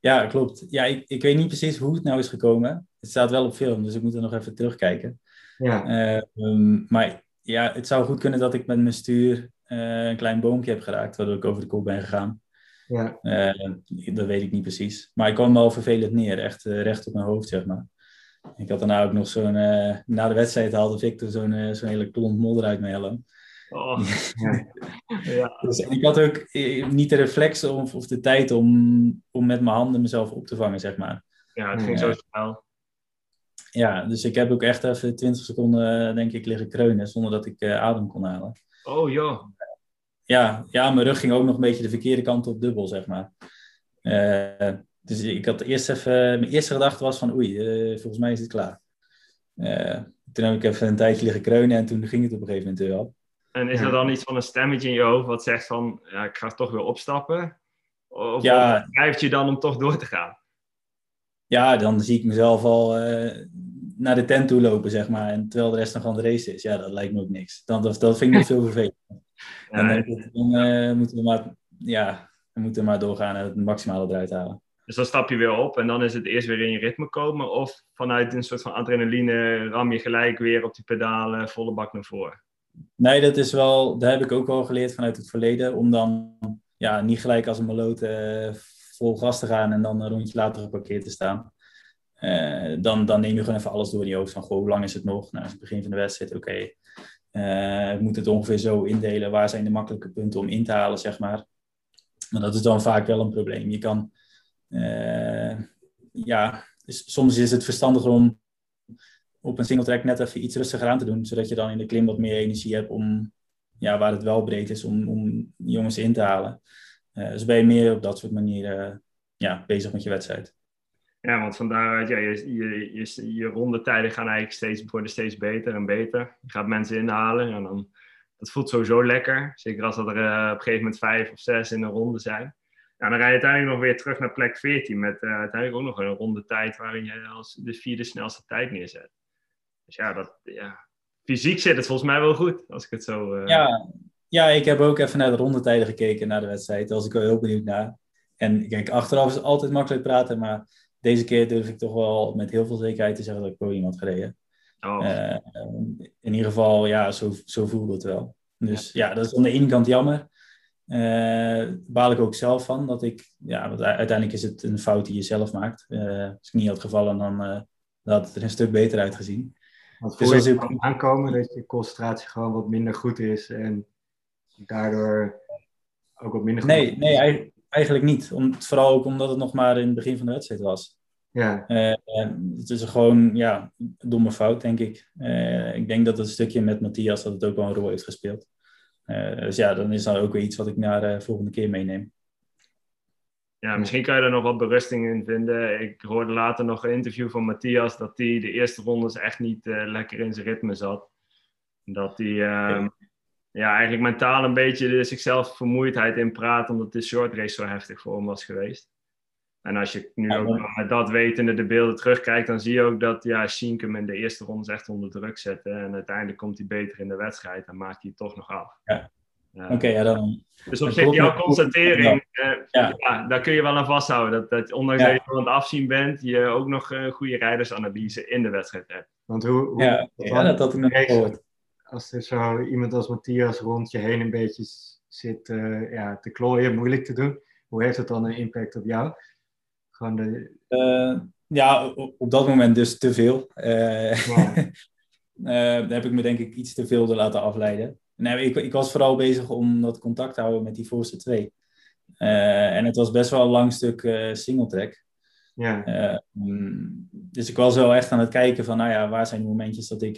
Ja, klopt. Ja, ik, ik weet niet precies hoe het nou is gekomen. Het staat wel op film, dus ik moet er nog even terugkijken. Ja, Eh, ehm, maar ja, het zou goed kunnen dat ik met mijn stuur eh, een klein boompje heb geraakt, waardoor ik over de kop ben gegaan. ja, Eh, dat weet ik niet precies. Maar ik kwam wel vervelend neer, echt eh, recht op mijn hoofd, zeg maar. Ik had daarna ook nog zo'n... eh, na de wedstrijd haalde Victor zo'n zo'n hele klont modder uit mijn helm. Oh, ja. ja. Dus ik had ook eh, niet de reflex of, of de tijd om, om met mijn handen mezelf op te vangen, zeg maar. ja, het ging Ja. zo snel. Ja, dus ik heb ook echt even 20 seconden, eh, denk ik, liggen kreunen zonder dat ik eh, adem kon halen. Oh joh. Ja, ja, mijn rug ging ook nog een beetje de verkeerde kant op dubbel, zeg maar. Eh, dus ik had eerst even, mijn eerste gedachte was van oei, eh, volgens mij is het klaar. Eh, toen heb ik even een tijdje liggen kreunen en toen ging het op een gegeven moment weer op. En is Ja. er dan iets van een stemmetje in je hoofd wat zegt van, ja, ik ga toch weer opstappen? Of Ja. drijft je dan om toch door te gaan? Ja, dan zie ik mezelf al eh, naar de tent toe lopen, zeg maar. En terwijl de rest nog aan de race is. Ja, dat lijkt me ook niks. Dan, dat, dat vind ik nog veel vervelend. Dan, Ja, denk ik, dan eh, moeten we maar, ja, we moeten maar doorgaan en het maximale eruit halen. Dus dan stap je weer op en dan is het eerst weer in je ritme komen. Of vanuit een soort van adrenaline ram je gelijk weer op die pedalen volle bak naar voren. Nee, dat is wel, daar heb ik ook wel geleerd vanuit het verleden. Om dan ja, niet gelijk als een maloot eh, vol gas te gaan en dan een rondje later geparkeerd te staan. Eh, dan, dan neem je gewoon even alles door in je hoofd van, goh, hoe lang is het nog? Nou, het begin van de wedstrijd, oké. ik moet het ongeveer zo indelen. Waar zijn de makkelijke punten om in te halen, zeg maar. Maar dat is dan vaak wel een probleem. Je kan, ja, soms is het verstandiger om op een single track net even iets rustiger aan te doen, zodat je dan in de klim wat meer energie hebt om, ja, waar het wel breed is, om, om jongens in te halen. Uh, dus ben je meer op dat soort manieren ja, bezig met je wedstrijd. Ja, want vandaar ja, je, je, je, rondetijden gaan eigenlijk steeds, worden steeds beter en beter. Je gaat mensen inhalen en dan, dat voelt sowieso lekker. Zeker als er uh, op een gegeven moment vijf of zes in een ronde zijn. Ja, dan rij je uiteindelijk nog weer terug naar plek 14 met uiteindelijk ook nog een ronde tijd waarin je als de vierde snelste tijd neerzet. Dus ja, dat, ja, fysiek zit het volgens mij wel goed, als ik het zo... Uh... Ja, ja, ik heb ook even naar de rondetijden gekeken naar de wedstrijd. Daar was ik wel heel benieuwd naar. En kijk, achteraf is het altijd makkelijk praten, maar deze keer durf ik toch wel met heel veel zekerheid te zeggen dat ik podium had gereden. Oh. Uh, in ieder geval, ja, zo, zo voelde het wel. Dus ja, dat is aan de ene kant jammer. Uh, baal ik ook zelf van. Dat ik, ja, want uiteindelijk is het een fout die je zelf maakt. Uh, als ik niet had gevallen, dan, dan had het er een stuk beter uitgezien. Want dus voor je aankomen dat je concentratie gewoon wat minder goed is en daardoor ook wat minder goed Nee, nee eigenlijk niet. Om, vooral ook omdat het nog maar in het begin van de wedstrijd was. Ja. het is gewoon ja, een domme fout, denk ik. ik denk dat het stukje met Matthias dat het ook wel een rol heeft gespeeld. Eh, dus ja, dan is dat ook weer iets wat ik naar de volgende keer meeneem. Ja, misschien kan je er nog wat berusting in vinden. Ik hoorde later nog een interview van Matthias dat hij de eerste rondes echt niet uh, lekker in zijn ritme zat. Dat hij uh, ja. eigenlijk mentaal een beetje zichzelf vermoeidheid in praat, omdat de short race zo heftig voor hem was geweest. En als je nu ook met dat wetende de beelden terugkijkt, dan zie je ook dat ja, hem in de eerste ronde echt onder druk zette. En uiteindelijk komt hij beter in de wedstrijd en maakt hij het toch nog af. Ja. Oké, ja dan. Dus op zich, jouw constatering, ja. Eh, ja. daar kun je wel aan vasthouden. Dat, dat ondanks dat je aan het afzien bent, je ook nog uh, goede rijdersanalyse in de wedstrijd hebt. Want hoe, hoe ja, ja, dat had ik nog gehoord. Als er zo iemand als Matthias rond je heen een beetje zit uh, ja, te klooien, moeilijk te doen, hoe heeft dat dan een impact op jou? de... Uh, ja, op dat moment dus te veel. Uh, daar heb ik me denk ik iets te veel door laten afleiden. Nee, ik, ik was vooral bezig om dat contact te houden met die voorste twee. en het was best wel een lang stuk single track. Ja. Mm, dus ik was wel echt aan het kijken van, nou ja, waar zijn de momentjes dat ik,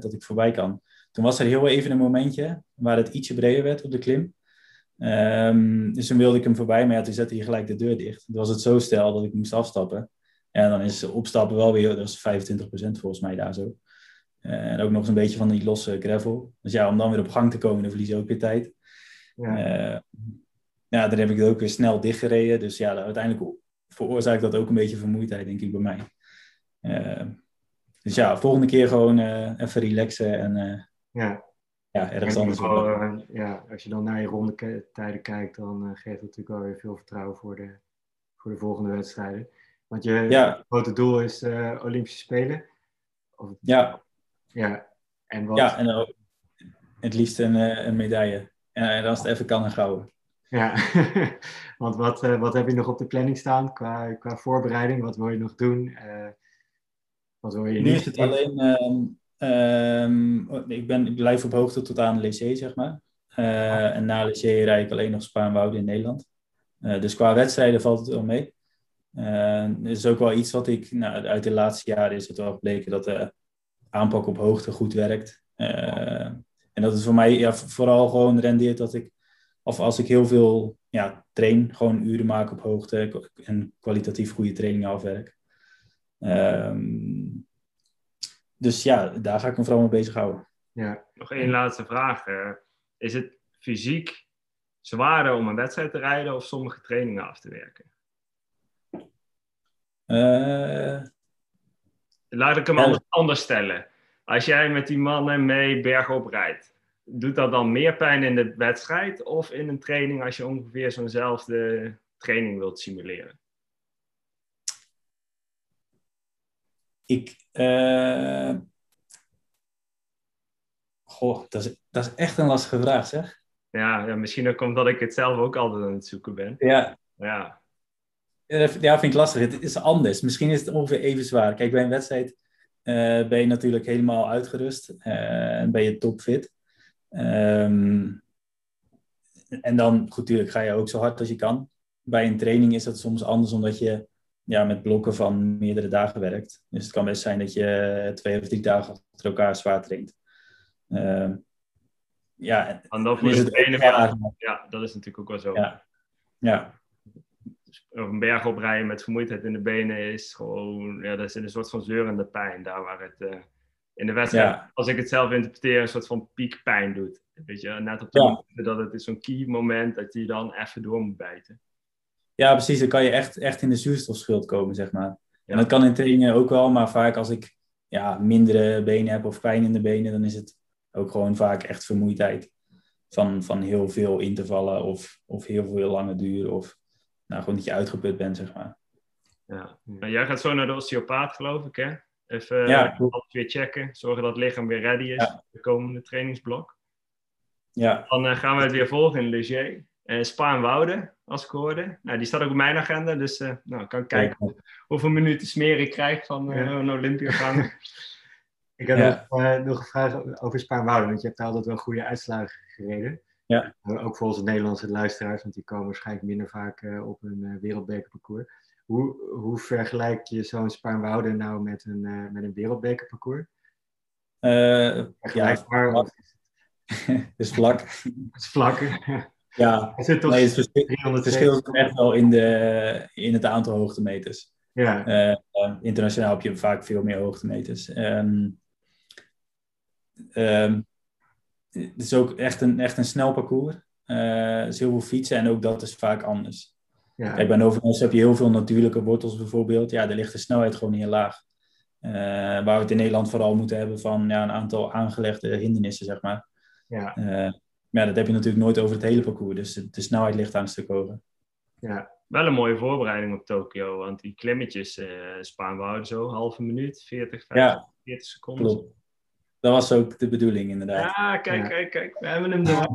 dat ik voorbij kan. Toen was er heel even een momentje waar het ietsje breder werd op de klim. Um, dus toen wilde ik hem voorbij, maar ja, toen zette hij gelijk de deur dicht. Toen was het zo stel dat ik moest afstappen. En dan is opstappen wel weer, dat is 25% volgens mij daar zo. Uh, en ook nog eens een beetje van die losse gravel. Dus ja, om dan weer op gang te komen, dan verlies je ook weer tijd. Ja. Uh, ja, dan heb ik het ook weer snel dichtgereden. Dus ja, uiteindelijk veroorzaakt dat ook een beetje vermoeidheid, denk ik, bij mij. Uh, dus ja, volgende keer gewoon even relaxen en ja ja, ergens anders. uh, ja, als je dan naar je rondetijden kijkt, dan uh, geeft het natuurlijk wel weer veel vertrouwen voor de, voor de volgende wedstrijden. Want je ja. grote doel is uh, Olympische Spelen. Of, ja. Ja, en wat? Ja, en het liefst een, een medaille. En als het even kan, een gouden. Ja, want wat, wat heb je nog op de planning staan qua, qua voorbereiding? Wat wil je nog doen? wat wil je nu is het alleen ehm, Um, ik, ben, ik blijf op hoogte tot aan Lycée, zeg maar. Uh, en na Lycée rijd ik alleen nog Spaanwouden in Nederland. Uh, dus qua wedstrijden valt het wel mee. Uh, is ook wel iets wat ik, nou, uit de laatste jaren is het wel gebleken dat aanpak op hoogte goed werkt. en dat het voor mij ja, vooral gewoon rendeert dat ik, of als ik heel veel ja, train, gewoon uren maak op hoogte en kwalitatief goede trainingen afwerk. Um, dus ja, daar ga ik me vooral mee bezighouden. Ja. Nog één laatste vraag. Is het fysiek zwaarder om een wedstrijd te rijden of sommige trainingen af te werken? Uh, Laat ik hem anders stellen. Als jij met die mannen mee bergop rijdt, doet dat dan meer pijn in de wedstrijd of in een training als je ongeveer zo'nzelfde training wilt simuleren? Ik. Uh... Goh, dat is, dat is echt een lastige vraag, zeg. Ja, ja, misschien ook omdat ik het zelf ook altijd aan het zoeken ben. Ja. Ja. Ja, vind ik lastig. Het is anders. Misschien is het ongeveer even zwaar. Kijk, bij een wedstrijd ben je natuurlijk helemaal uitgerust en ben je topfit. Um, en dan, goed, natuurlijk ga je ook zo hard als je kan. Bij een training is dat soms anders, omdat je ja, met blokken van meerdere dagen werkt. Dus het kan best zijn dat je twee of drie dagen achter elkaar zwaar traint. Uh, ja, en dan is het ene Ja, dat is natuurlijk ook wel zo. Ja. ja. Een berg oprijden met vermoeidheid in de benen is gewoon, ja, dat is een soort van zeurende pijn. Daar waar het uh, in de wedstrijd, als ik het zelf interpreteer, een soort van piekpijn doet. Weet je, net op de moment dat het is zo'n key moment dat je dan even door moet bijten. Ja, precies. Dan kan je echt, echt in de zuurstofschuld komen, zeg maar. En dat kan in trainingen ook wel, maar vaak als ik ja, mindere benen heb of pijn in de benen, dan is het ook gewoon vaak echt vermoeidheid. Van, van heel veel intervallen of, of heel veel lange duur. Of nou, gewoon dat je uitgeput bent, zeg maar. Ja. jij gaat zo naar de osteopaat, geloof ik, hè? Even ja, alles weer checken. Zorgen dat het lichaam weer ready is. Ja. De komende trainingsblok. Ja. Dan uh, gaan we het weer volgen in Leger. Uh, Spaanwouden, als ik hoorde. Nou, die staat ook op mijn agenda, dus uh, nou, ik kan kijken hoeveel minuten smeren ik krijg van uh, een Olympiagang. ik heb ja. nog, nog, een vraag over Spaanwouden, want je hebt daar altijd wel goede uitslagen gereden. Ja. ook volgens de Nederlandse luisteraars, want die komen waarschijnlijk minder vaak op een wereldbekerparcours. Hoe, hoe vergelijk je zo'n Spaanwouden nou met een, met een wereldbekerparcours? ja, het is vlak. Het is vlak. Ja, het, toch nee, het verschil, het verschil is echt wel in, de, in het aantal hoogtemeters. Ja. Uh, internationaal heb je vaak veel meer hoogtemeters. Um, um, het is ook echt een, echt een snel parcours. Uh, is heel veel fietsen en ook dat is vaak anders. Ja. Kijk, bij Novenos heb je heel veel natuurlijke wortels bijvoorbeeld. Ja, daar ligt de snelheid gewoon heel laag. Uh, waar we het in Nederland vooral moeten hebben van ja, een aantal aangelegde hindernissen, zeg maar. Ja. Uh, maar ja, dat heb je natuurlijk nooit over het hele parcours. Dus de, snelheid ligt daar een stuk hoger. Ja, wel een mooie voorbereiding op Tokio. Want die klimmetjes uh, Spaanwouden zo, halve minuut, 40, 50, ja, 40 seconden. Klopt. Dat was ook de bedoeling, inderdaad. Ja, kijk, kijk, kijk. We hebben hem er.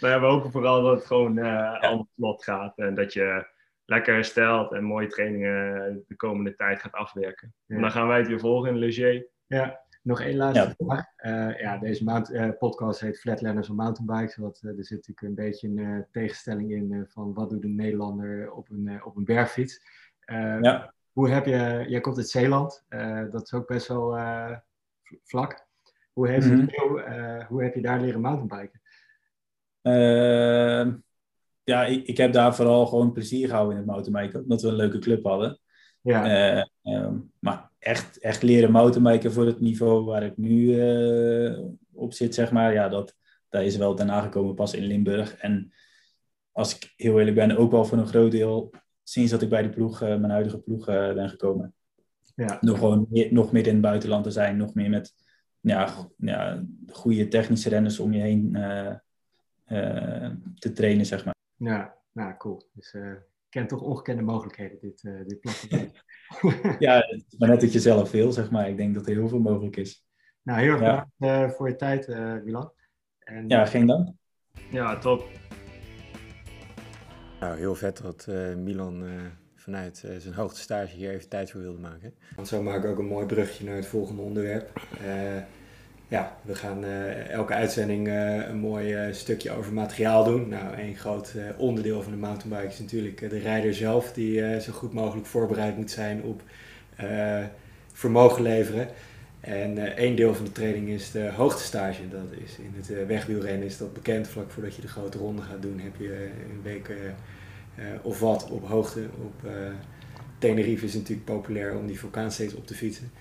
we hopen vooral dat het gewoon uh, ja. allemaal vlot gaat. En dat je lekker herstelt en mooie trainingen de komende tijd gaat afwerken. Ja. En dan gaan wij het weer volgen in Leger. Ja. Nog één laatste ja. vraag. Uh, ja, deze mount, uh, podcast heet Flatlanders on Mountainbikes. Want uh, er zit natuurlijk een beetje een tegenstelling in van wat doet een Nederlander op een, op een bergfiets. ja. Hoe heb je, jij komt uit Zeeland, dat is ook best wel vlak. Hoe, heeft mm -hmm. hoe heb je daar leren mountainbiken? Ehm, ja, ik, ik heb daar vooral gewoon plezier gehouden in het mountainbiken. Omdat we een leuke club hadden. Ja. Ehm, maar echt, echt leren mountainbiken voor het niveau waar ik nu uh, op zit, zeg maar. Ja, dat, dat is wel daarna gekomen pas in Limburg. En als ik heel eerlijk ben, ook wel voor een groot deel sinds dat ik bij de ploeg, mijn huidige ploeg, ben gekomen. Ja. Nog gewoon meer, nog meer in het buitenland te zijn, nog meer met ja, ja, goede technische renners om je heen te trainen, zeg maar. Ja, nou cool. Dus kent toch ongekende mogelijkheden, dit, uh, dit platform. ja, maar net dat je zelf wil, zeg maar. Ik denk dat er heel veel mogelijk is. Nou, heel erg bedankt uh, voor je tijd, uh, Milan. En, ja, geen dank. Ja, top. Nou, heel vet dat Milan vanuit zijn hoogte stage hier even tijd voor wilde maken. Zo maak ik ook een mooi brugje naar het volgende onderwerp ja, we gaan uh, elke uitzending uh, een mooi uh, stukje over materiaal doen. Nou, een groot onderdeel van de mountainbike is natuurlijk de rijder zelf, die zo goed mogelijk voorbereid moet zijn op vermogen leveren. En één deel van de training is de hoogtestage. Dat is in het wegwielrennen is dat bekend. Vlak voordat je de grote ronde gaat doen, heb je een week of wat op hoogte. Op Tenerife is het natuurlijk populair om die vulkaan steeds op te fietsen.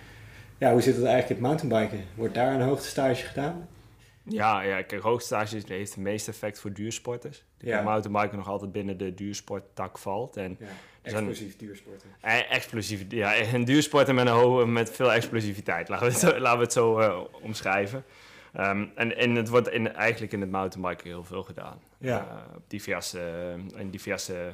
Ja, hoe zit het eigenlijk met mountainbiken? Wordt daar een hoogtestage gedaan? Ja, ja kijk, hoogtestage heeft het meeste effect voor duursporters. Ja. mountainbiken nog altijd binnen de duursporttak valt. En ja, explosief duursporten. Eh, explosief, ja, een duursporten met, een met veel explosiviteit, laten we het zo, laten we het zo uh, omschrijven. Um, en, en het wordt in, eigenlijk in het mountainbiken heel veel gedaan. Ja. Uh, diverse, in diverse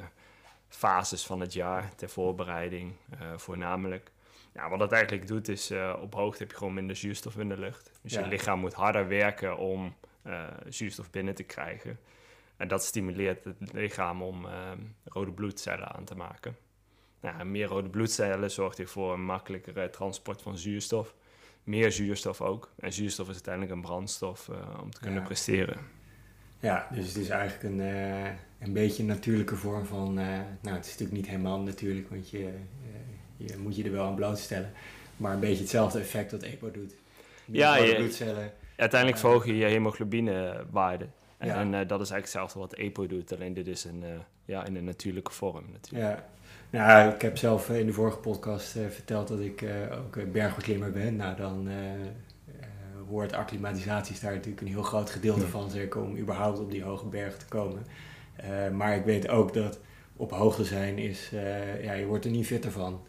fases van het jaar ter voorbereiding, voornamelijk. Ja, wat dat eigenlijk doet is, uh, op hoogte heb je gewoon minder zuurstof in de lucht. Dus je lichaam moet harder werken om zuurstof binnen te krijgen. En dat stimuleert het lichaam om uh, rode bloedcellen aan te maken. Nou, meer rode bloedcellen zorgt weer voor een makkelijker transport van zuurstof. Meer zuurstof ook. En zuurstof is uiteindelijk een brandstof om te kunnen presteren. Ja, dus het is eigenlijk een, uh, een beetje een natuurlijke vorm van. Uh, nou, het is natuurlijk niet helemaal natuurlijk, want je, je moet je er wel aan blootstellen. Maar een beetje hetzelfde effect wat EPO doet. ja, je, bloedcellen. Uiteindelijk verhoog je je hemoglobinewaarde. En, en dat is eigenlijk hetzelfde wat EPO doet, alleen dit is een, ja, in een natuurlijke vorm natuurlijk. Ja. Nou, ik heb zelf in de vorige podcast verteld dat ik ook bergbeklimmer ben. Nou, dan hoort acclimatisatie is daar natuurlijk een heel groot gedeelte van, zeker om überhaupt op die hoge bergen te komen. Uh, maar ik weet ook dat op hoogte zijn is, uh, ja, je wordt er niet fitter van.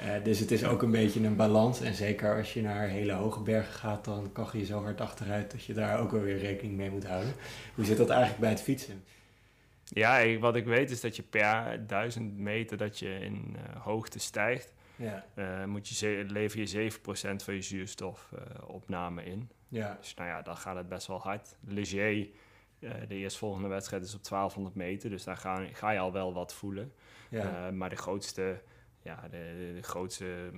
Uh, dus het is ook een beetje een balans. En zeker als je naar hele hoge bergen gaat, dan kan je zo hard achteruit dat je daar ook wel weer rekening mee moet houden. Hoe zit dat eigenlijk bij het fietsen? Ja, wat ik weet is dat je per duizend meter dat je in hoogte stijgt, ja. Uh, moet je lever je 7% van je zuurstofopname uh, in. Ja. Dus nou ja, dan gaat het best wel hard. Leger, uh, de eerstvolgende wedstrijd is op 1200 meter, dus daar ga, ga je al wel wat voelen. Ja. Eh, maar de grootste, ja, de, de, grootste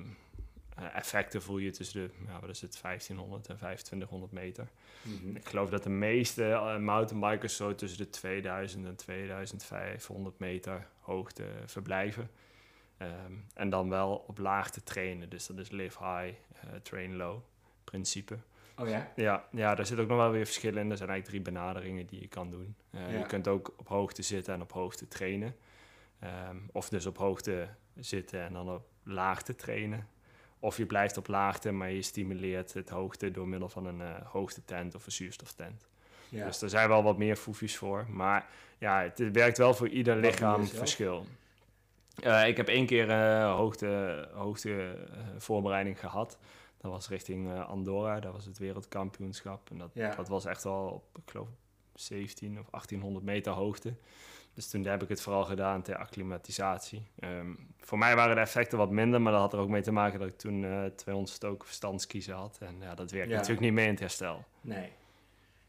effecten voel je tussen de, ja, wat is het, 1500 en 2500 meter. Mm -hmm. Ik geloof dat de meeste mountainbikers zo tussen de 2000 en 2500 meter hoogte verblijven. Um, en dan wel op laagte trainen. Dus dat is live high, uh, train low principe. Oh ja? Ja, ja, daar zit ook nog wel weer verschillen in. Er zijn eigenlijk drie benaderingen die je kan doen. Uh, ja. Je kunt ook op hoogte zitten en op hoogte trainen. Um, of dus op hoogte zitten en dan op laagte trainen. Of je blijft op laagte, maar je stimuleert het hoogte door middel van een uh, hoogte tent of een zuurstoftent. Ja. Dus er zijn wel wat meer foefjes voor. Maar ja, het werkt wel voor ieder lichaam verschil. Uh, ik heb één keer uh, hoogte, hoogte uh, voorbereiding gehad. Dat was richting Andorra, dat was het wereldkampioenschap. En dat, ja. dat was echt wel op, ik geloof, 17 of 1800 meter hoogte. Dus toen heb ik het vooral gedaan ter acclimatisatie. Um, voor mij waren de effecten wat minder, maar dat had er ook mee te maken dat ik toen 200 stoken verstandskiezen had. En ja, dat werkt ja. natuurlijk niet mee in het herstel. Nee.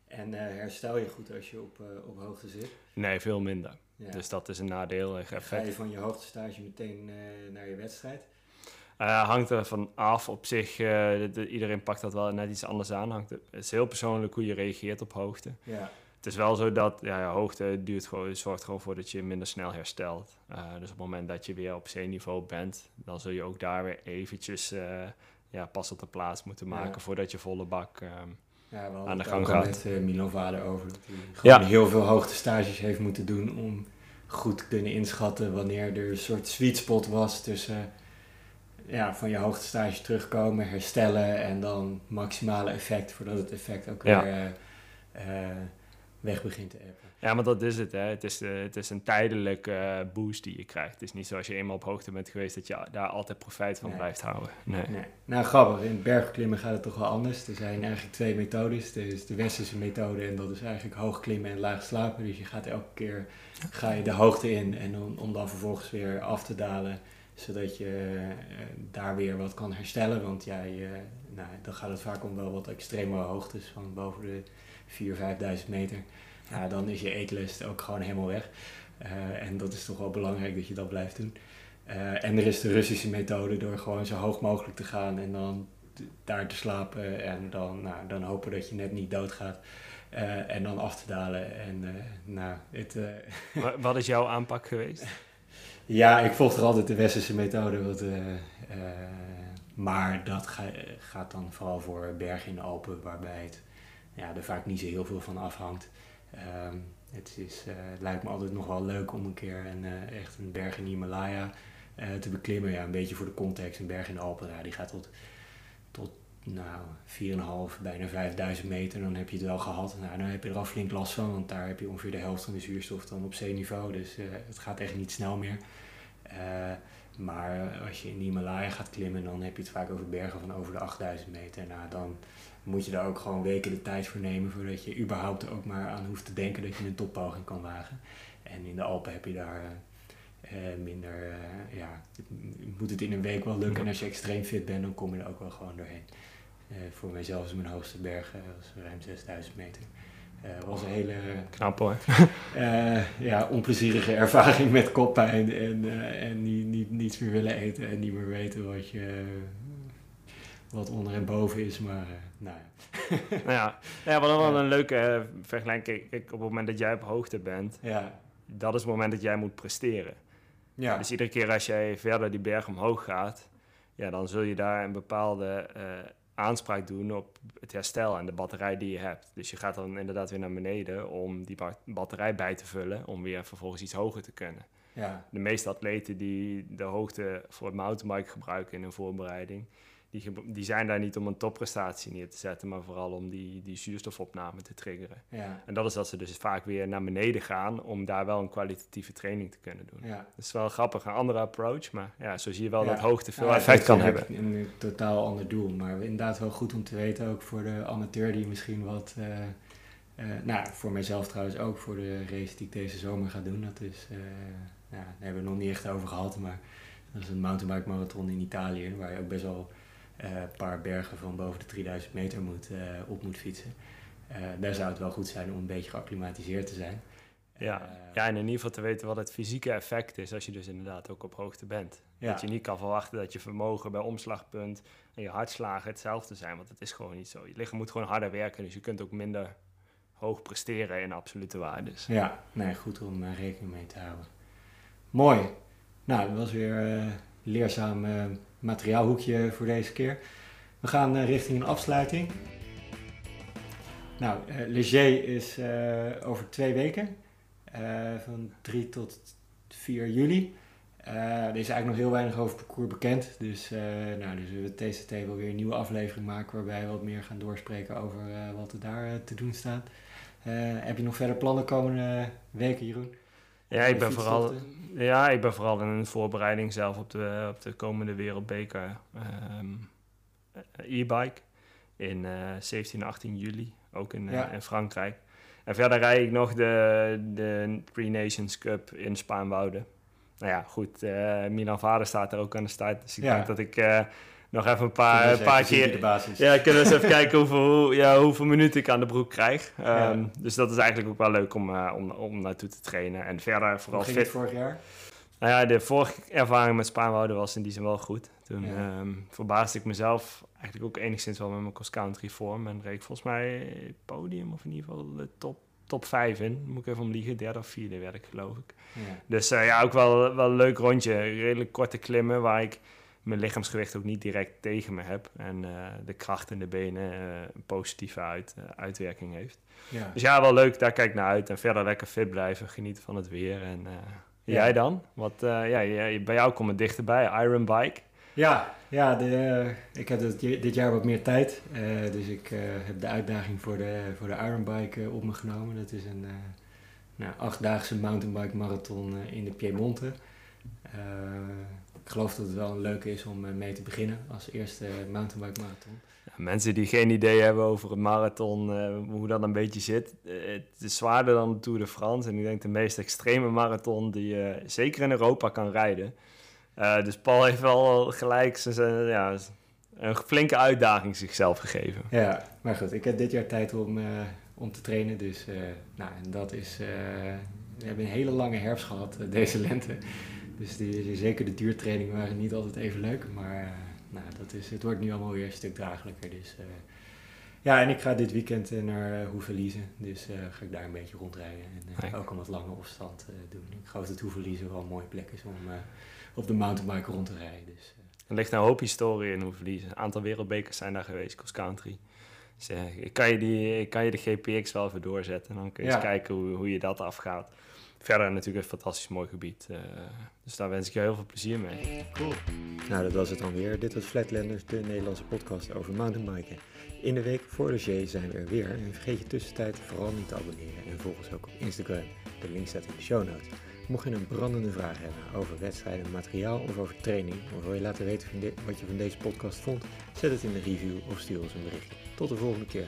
En herstel je goed als je op, op hoogte zit? Nee, veel minder. Dus dat is een nadeel. Effect. Ga je van je hoogtestage meteen uh, naar je wedstrijd? Uh, hangt er van af op zich. Uh, de, iedereen pakt dat wel net iets anders aan. Hangt, het is heel persoonlijk hoe je reageert op hoogte. Ja. Het is wel zo dat ja, ja, hoogte duurt gewoon, zorgt gewoon voor dat je minder snel herstelt. dus op het moment dat je weer op zeeniveau bent, dan zul je ook daar weer eventjes ja, pas op de plaats moeten maken ja. voordat je volle bak ehm, ja, aan de gang gaat. met uh, Milo Vader over. Dat hij gewoon ja. heel veel hoogtestages heeft moeten doen om goed te kunnen inschatten wanneer er een soort sweet spot was tussen ja, van je hoogtestage terugkomen, herstellen en dan maximale effect voordat het effect ook weer uh, uh, weg begint te appen. Ja, maar dat is het. Hè. Het, is, uh, het is een tijdelijke uh, boost die je krijgt. Het is niet zoals je eenmaal op hoogte bent geweest dat je daar altijd profijt van nee. blijft houden. Nee. nee. Nou, grappig. In bergklimmen gaat het toch wel anders. Er zijn eigenlijk twee methodes. Er is de westerse methode en dat is eigenlijk hoog klimmen en laag slapen. Dus je gaat elke keer ga je de hoogte in en om, om dan vervolgens weer af te dalen zodat je uh, daar weer wat kan herstellen. Want ja, je, nou, dan gaat het vaak om wel wat extreme hoogtes van boven de 4.000, 5.000 meter ja, dan is je eetlust ook gewoon helemaal weg. Uh, en dat is toch wel belangrijk dat je dat blijft doen. Uh, en er is de Russische methode door gewoon zo hoog mogelijk te gaan en dan daar te slapen en dan, nou, dan hopen dat je net niet doodgaat. Uh, en dan af te dalen. En, nou, het, Wat is jouw aanpak geweest? ja, ik volg er altijd de westerse methode. Wat, maar dat ga, gaat dan vooral voor bergen in de Alpen, waarbij het, ja, er vaak niet zo heel veel van afhangt. Um, het, is, uh, het lijkt me altijd nog wel leuk om een keer een, uh, echt een berg in Himalaya uh, te beklimmen. Ja, een beetje voor de context. Een berg in de Alpen, ja, die gaat tot, tot nou, 4,5, bijna 5000 meter. Dan heb je het wel gehad. Nou, dan heb je er al flink last van, want daar heb je ongeveer de helft van de zuurstof dan op zeeniveau. Dus het gaat echt niet snel meer. maar als je in de Himalaya gaat klimmen, dan heb je het vaak over bergen van over de 8000 meter. Nou, dan moet je daar ook gewoon weken de tijd voor nemen voordat je überhaupt er ook maar aan hoeft te denken dat je een toppoging kan wagen. En in de Alpen heb je daar uh, minder, uh, ja, moet het in een week wel lukken. En als je extreem fit bent, dan kom je er ook wel gewoon doorheen. Uh, voor mijzelf is mijn hoogste berg was ruim 6000 meter. Het was een hele... Knap hoor. ja, onplezierige ervaring met koppijn en, en niet, niet, niets meer willen eten en niet meer weten wat je... wat onder en boven is, maar nou ja. nou ja, ja wat dan een leuke vergelijking. Kijk, op het moment dat jij op hoogte bent, ja. dat is het moment dat jij moet presteren. Ja. Dus iedere keer als jij verder die berg omhoog gaat, ja, dan zul je daar een bepaalde uh, aanspraak doen op het herstel en de batterij die je hebt. Dus je gaat dan inderdaad weer naar beneden om die batterij bij te vullen, om weer vervolgens iets hoger te kunnen. Ja. De meeste atleten die de hoogte voor het mountainbike gebruiken in hun voorbereiding, die, die zijn daar niet om een topprestatie neer te zetten, maar vooral om die, die zuurstofopname te triggeren. Ja. En dat is dat ze dus vaak weer naar beneden gaan om daar wel een kwalitatieve training te kunnen doen. Ja. Dat is wel grappig, een andere approach, maar ja, zo zie je wel dat hoogte veel effect kan hebben. Een, een totaal ander doel, maar inderdaad wel goed om te weten, ook voor de amateur die misschien wat... Uh, uh, nou, voor mijzelf trouwens ook, voor de race die ik deze zomer ga doen. Dat is, uh, nou, daar hebben we nog niet echt over gehad, maar dat is een mountainbike marathon in Italië, waar je ook best wel een eh, paar bergen van boven de 3000 meter moet, eh, op moet fietsen. Eh, daar zou het wel goed zijn om een beetje geacclimatiseerd te zijn. Ja. ja, en in ieder geval te weten wat het fysieke effect is als je dus inderdaad ook op hoogte bent. Dat je niet kan verwachten dat je vermogen bij omslagpunt en je hartslagen hetzelfde zijn, want het is gewoon niet zo. Je lichaam moet gewoon harder werken, dus je kunt ook minder hoog presteren in absolute waardes. Ja, nee, goed om rekening mee te houden. Mooi. Nou, dat was weer leerzaam materiaalhoekje voor deze keer. We gaan uh, richting een afsluiting. Nou, uh, Leger is uh, over twee weken, van 3 tot 4 juli. er is eigenlijk nog heel weinig over parcours bekend, dus, nou, dus we TCT wil weer een nieuwe aflevering maken waarbij we wat meer gaan doorspreken over wat er daar te doen staat. heb je nog verder plannen komende weken, Jeroen? Ja, ik ben, vooral, ja, ik ben vooral in de voorbereiding zelf op de, op de komende Wereldbeker um, e-bike in uh, 17 en 18 juli, ook in, uh, in Frankrijk. En verder rijd ik nog de, de Three Nations Cup in Spaanwouden. Nou ja, goed, uh, Milan Vader staat er ook aan de start, dus ik ja. denk dat ik nog even een paar, een paar keer. Ja, kunnen we eens even kijken hoeveel, ja, hoeveel minuten ik aan de broek krijg. Um, Dus dat is eigenlijk ook wel leuk om, uh, om, om naartoe te trainen. En verder vooral fit. vorig jaar? Nou ja, de vorige ervaring met Spaanwouden was in die zin wel goed. Toen ja. um, verbaasde ik mezelf eigenlijk ook enigszins wel met mijn cross-country vorm. En reed ik volgens mij podium of in ieder geval de top, top 5 in. Moet ik even om liegen, derde of vierde werd ik geloof ik. Ja. Dus uh, ja, ook wel, wel een leuk rondje. Redelijk korte klimmen waar ik mijn lichaamsgewicht ook niet direct tegen me heb. En uh, de kracht in de benen uh, een positieve uit, uh, uitwerking heeft. Ja. Dus ja, wel leuk, daar kijk ik naar uit. En verder lekker fit blijven, genieten van het weer. En ja. jij dan? Wat, ja, bij jou komt het dichterbij, Iron Bike. Ja, ja de, ik heb dit, dit, jaar wat meer tijd. dus ik heb de uitdaging voor de, voor de Iron Bike op me genomen. Dat is een nou, achtdaagse mountainbike marathon in de Piemonte ik geloof dat het wel een leuke is om mee te beginnen als eerste mountainbike marathon. Ja, mensen die geen idee hebben over het marathon, uh, hoe dat een beetje zit. Uh, het is zwaarder dan de Tour de France. En ik denk de meest extreme marathon die je uh, zeker in Europa kan rijden. dus Paul heeft wel gelijk zijn, ja, een flinke uitdaging zichzelf gegeven. Ja, maar goed, ik heb dit jaar tijd om, om te trainen. Dus nou, en dat is, we hebben een hele lange herfst gehad deze lente. Dus die, zeker de duurtrainingen waren niet altijd even leuk. Maar uh, nou, dat is, het wordt nu allemaal weer een stuk draaglijker. Dus, uh, ja, en ik ga dit weekend uh, naar Hoeverliezen. Dus ga ik daar een beetje rondrijden. En nee. ook een wat lange afstand doen. Ik geloof dat Hoeverliezen wel een mooie plek is om op de mountainbike rond te rijden. Dus, er ligt een hoop historie in Hoeverliezen. Een aantal wereldbekers zijn daar geweest, cross country. Dus ik, kan je die, kan je de GPX wel even doorzetten. Dan kun je ja. eens kijken hoe, hoe je dat afgaat verder natuurlijk een fantastisch mooi gebied. Uh, dus daar wens ik je heel veel plezier mee. Cool. Nou, dat was het dan weer. Dit was Flatlanders, de Nederlandse podcast over mountainbiken. In de week voor de G zijn we er weer. En vergeet je tussentijd vooral niet te abonneren. En volg ons ook op Instagram. De link staat in de show notes. Mocht je een brandende vraag hebben over wedstrijden, materiaal of over training, of wil je laten weten wat je van deze podcast vond, zet het in de review of stuur ons een berichtje. Tot de volgende keer.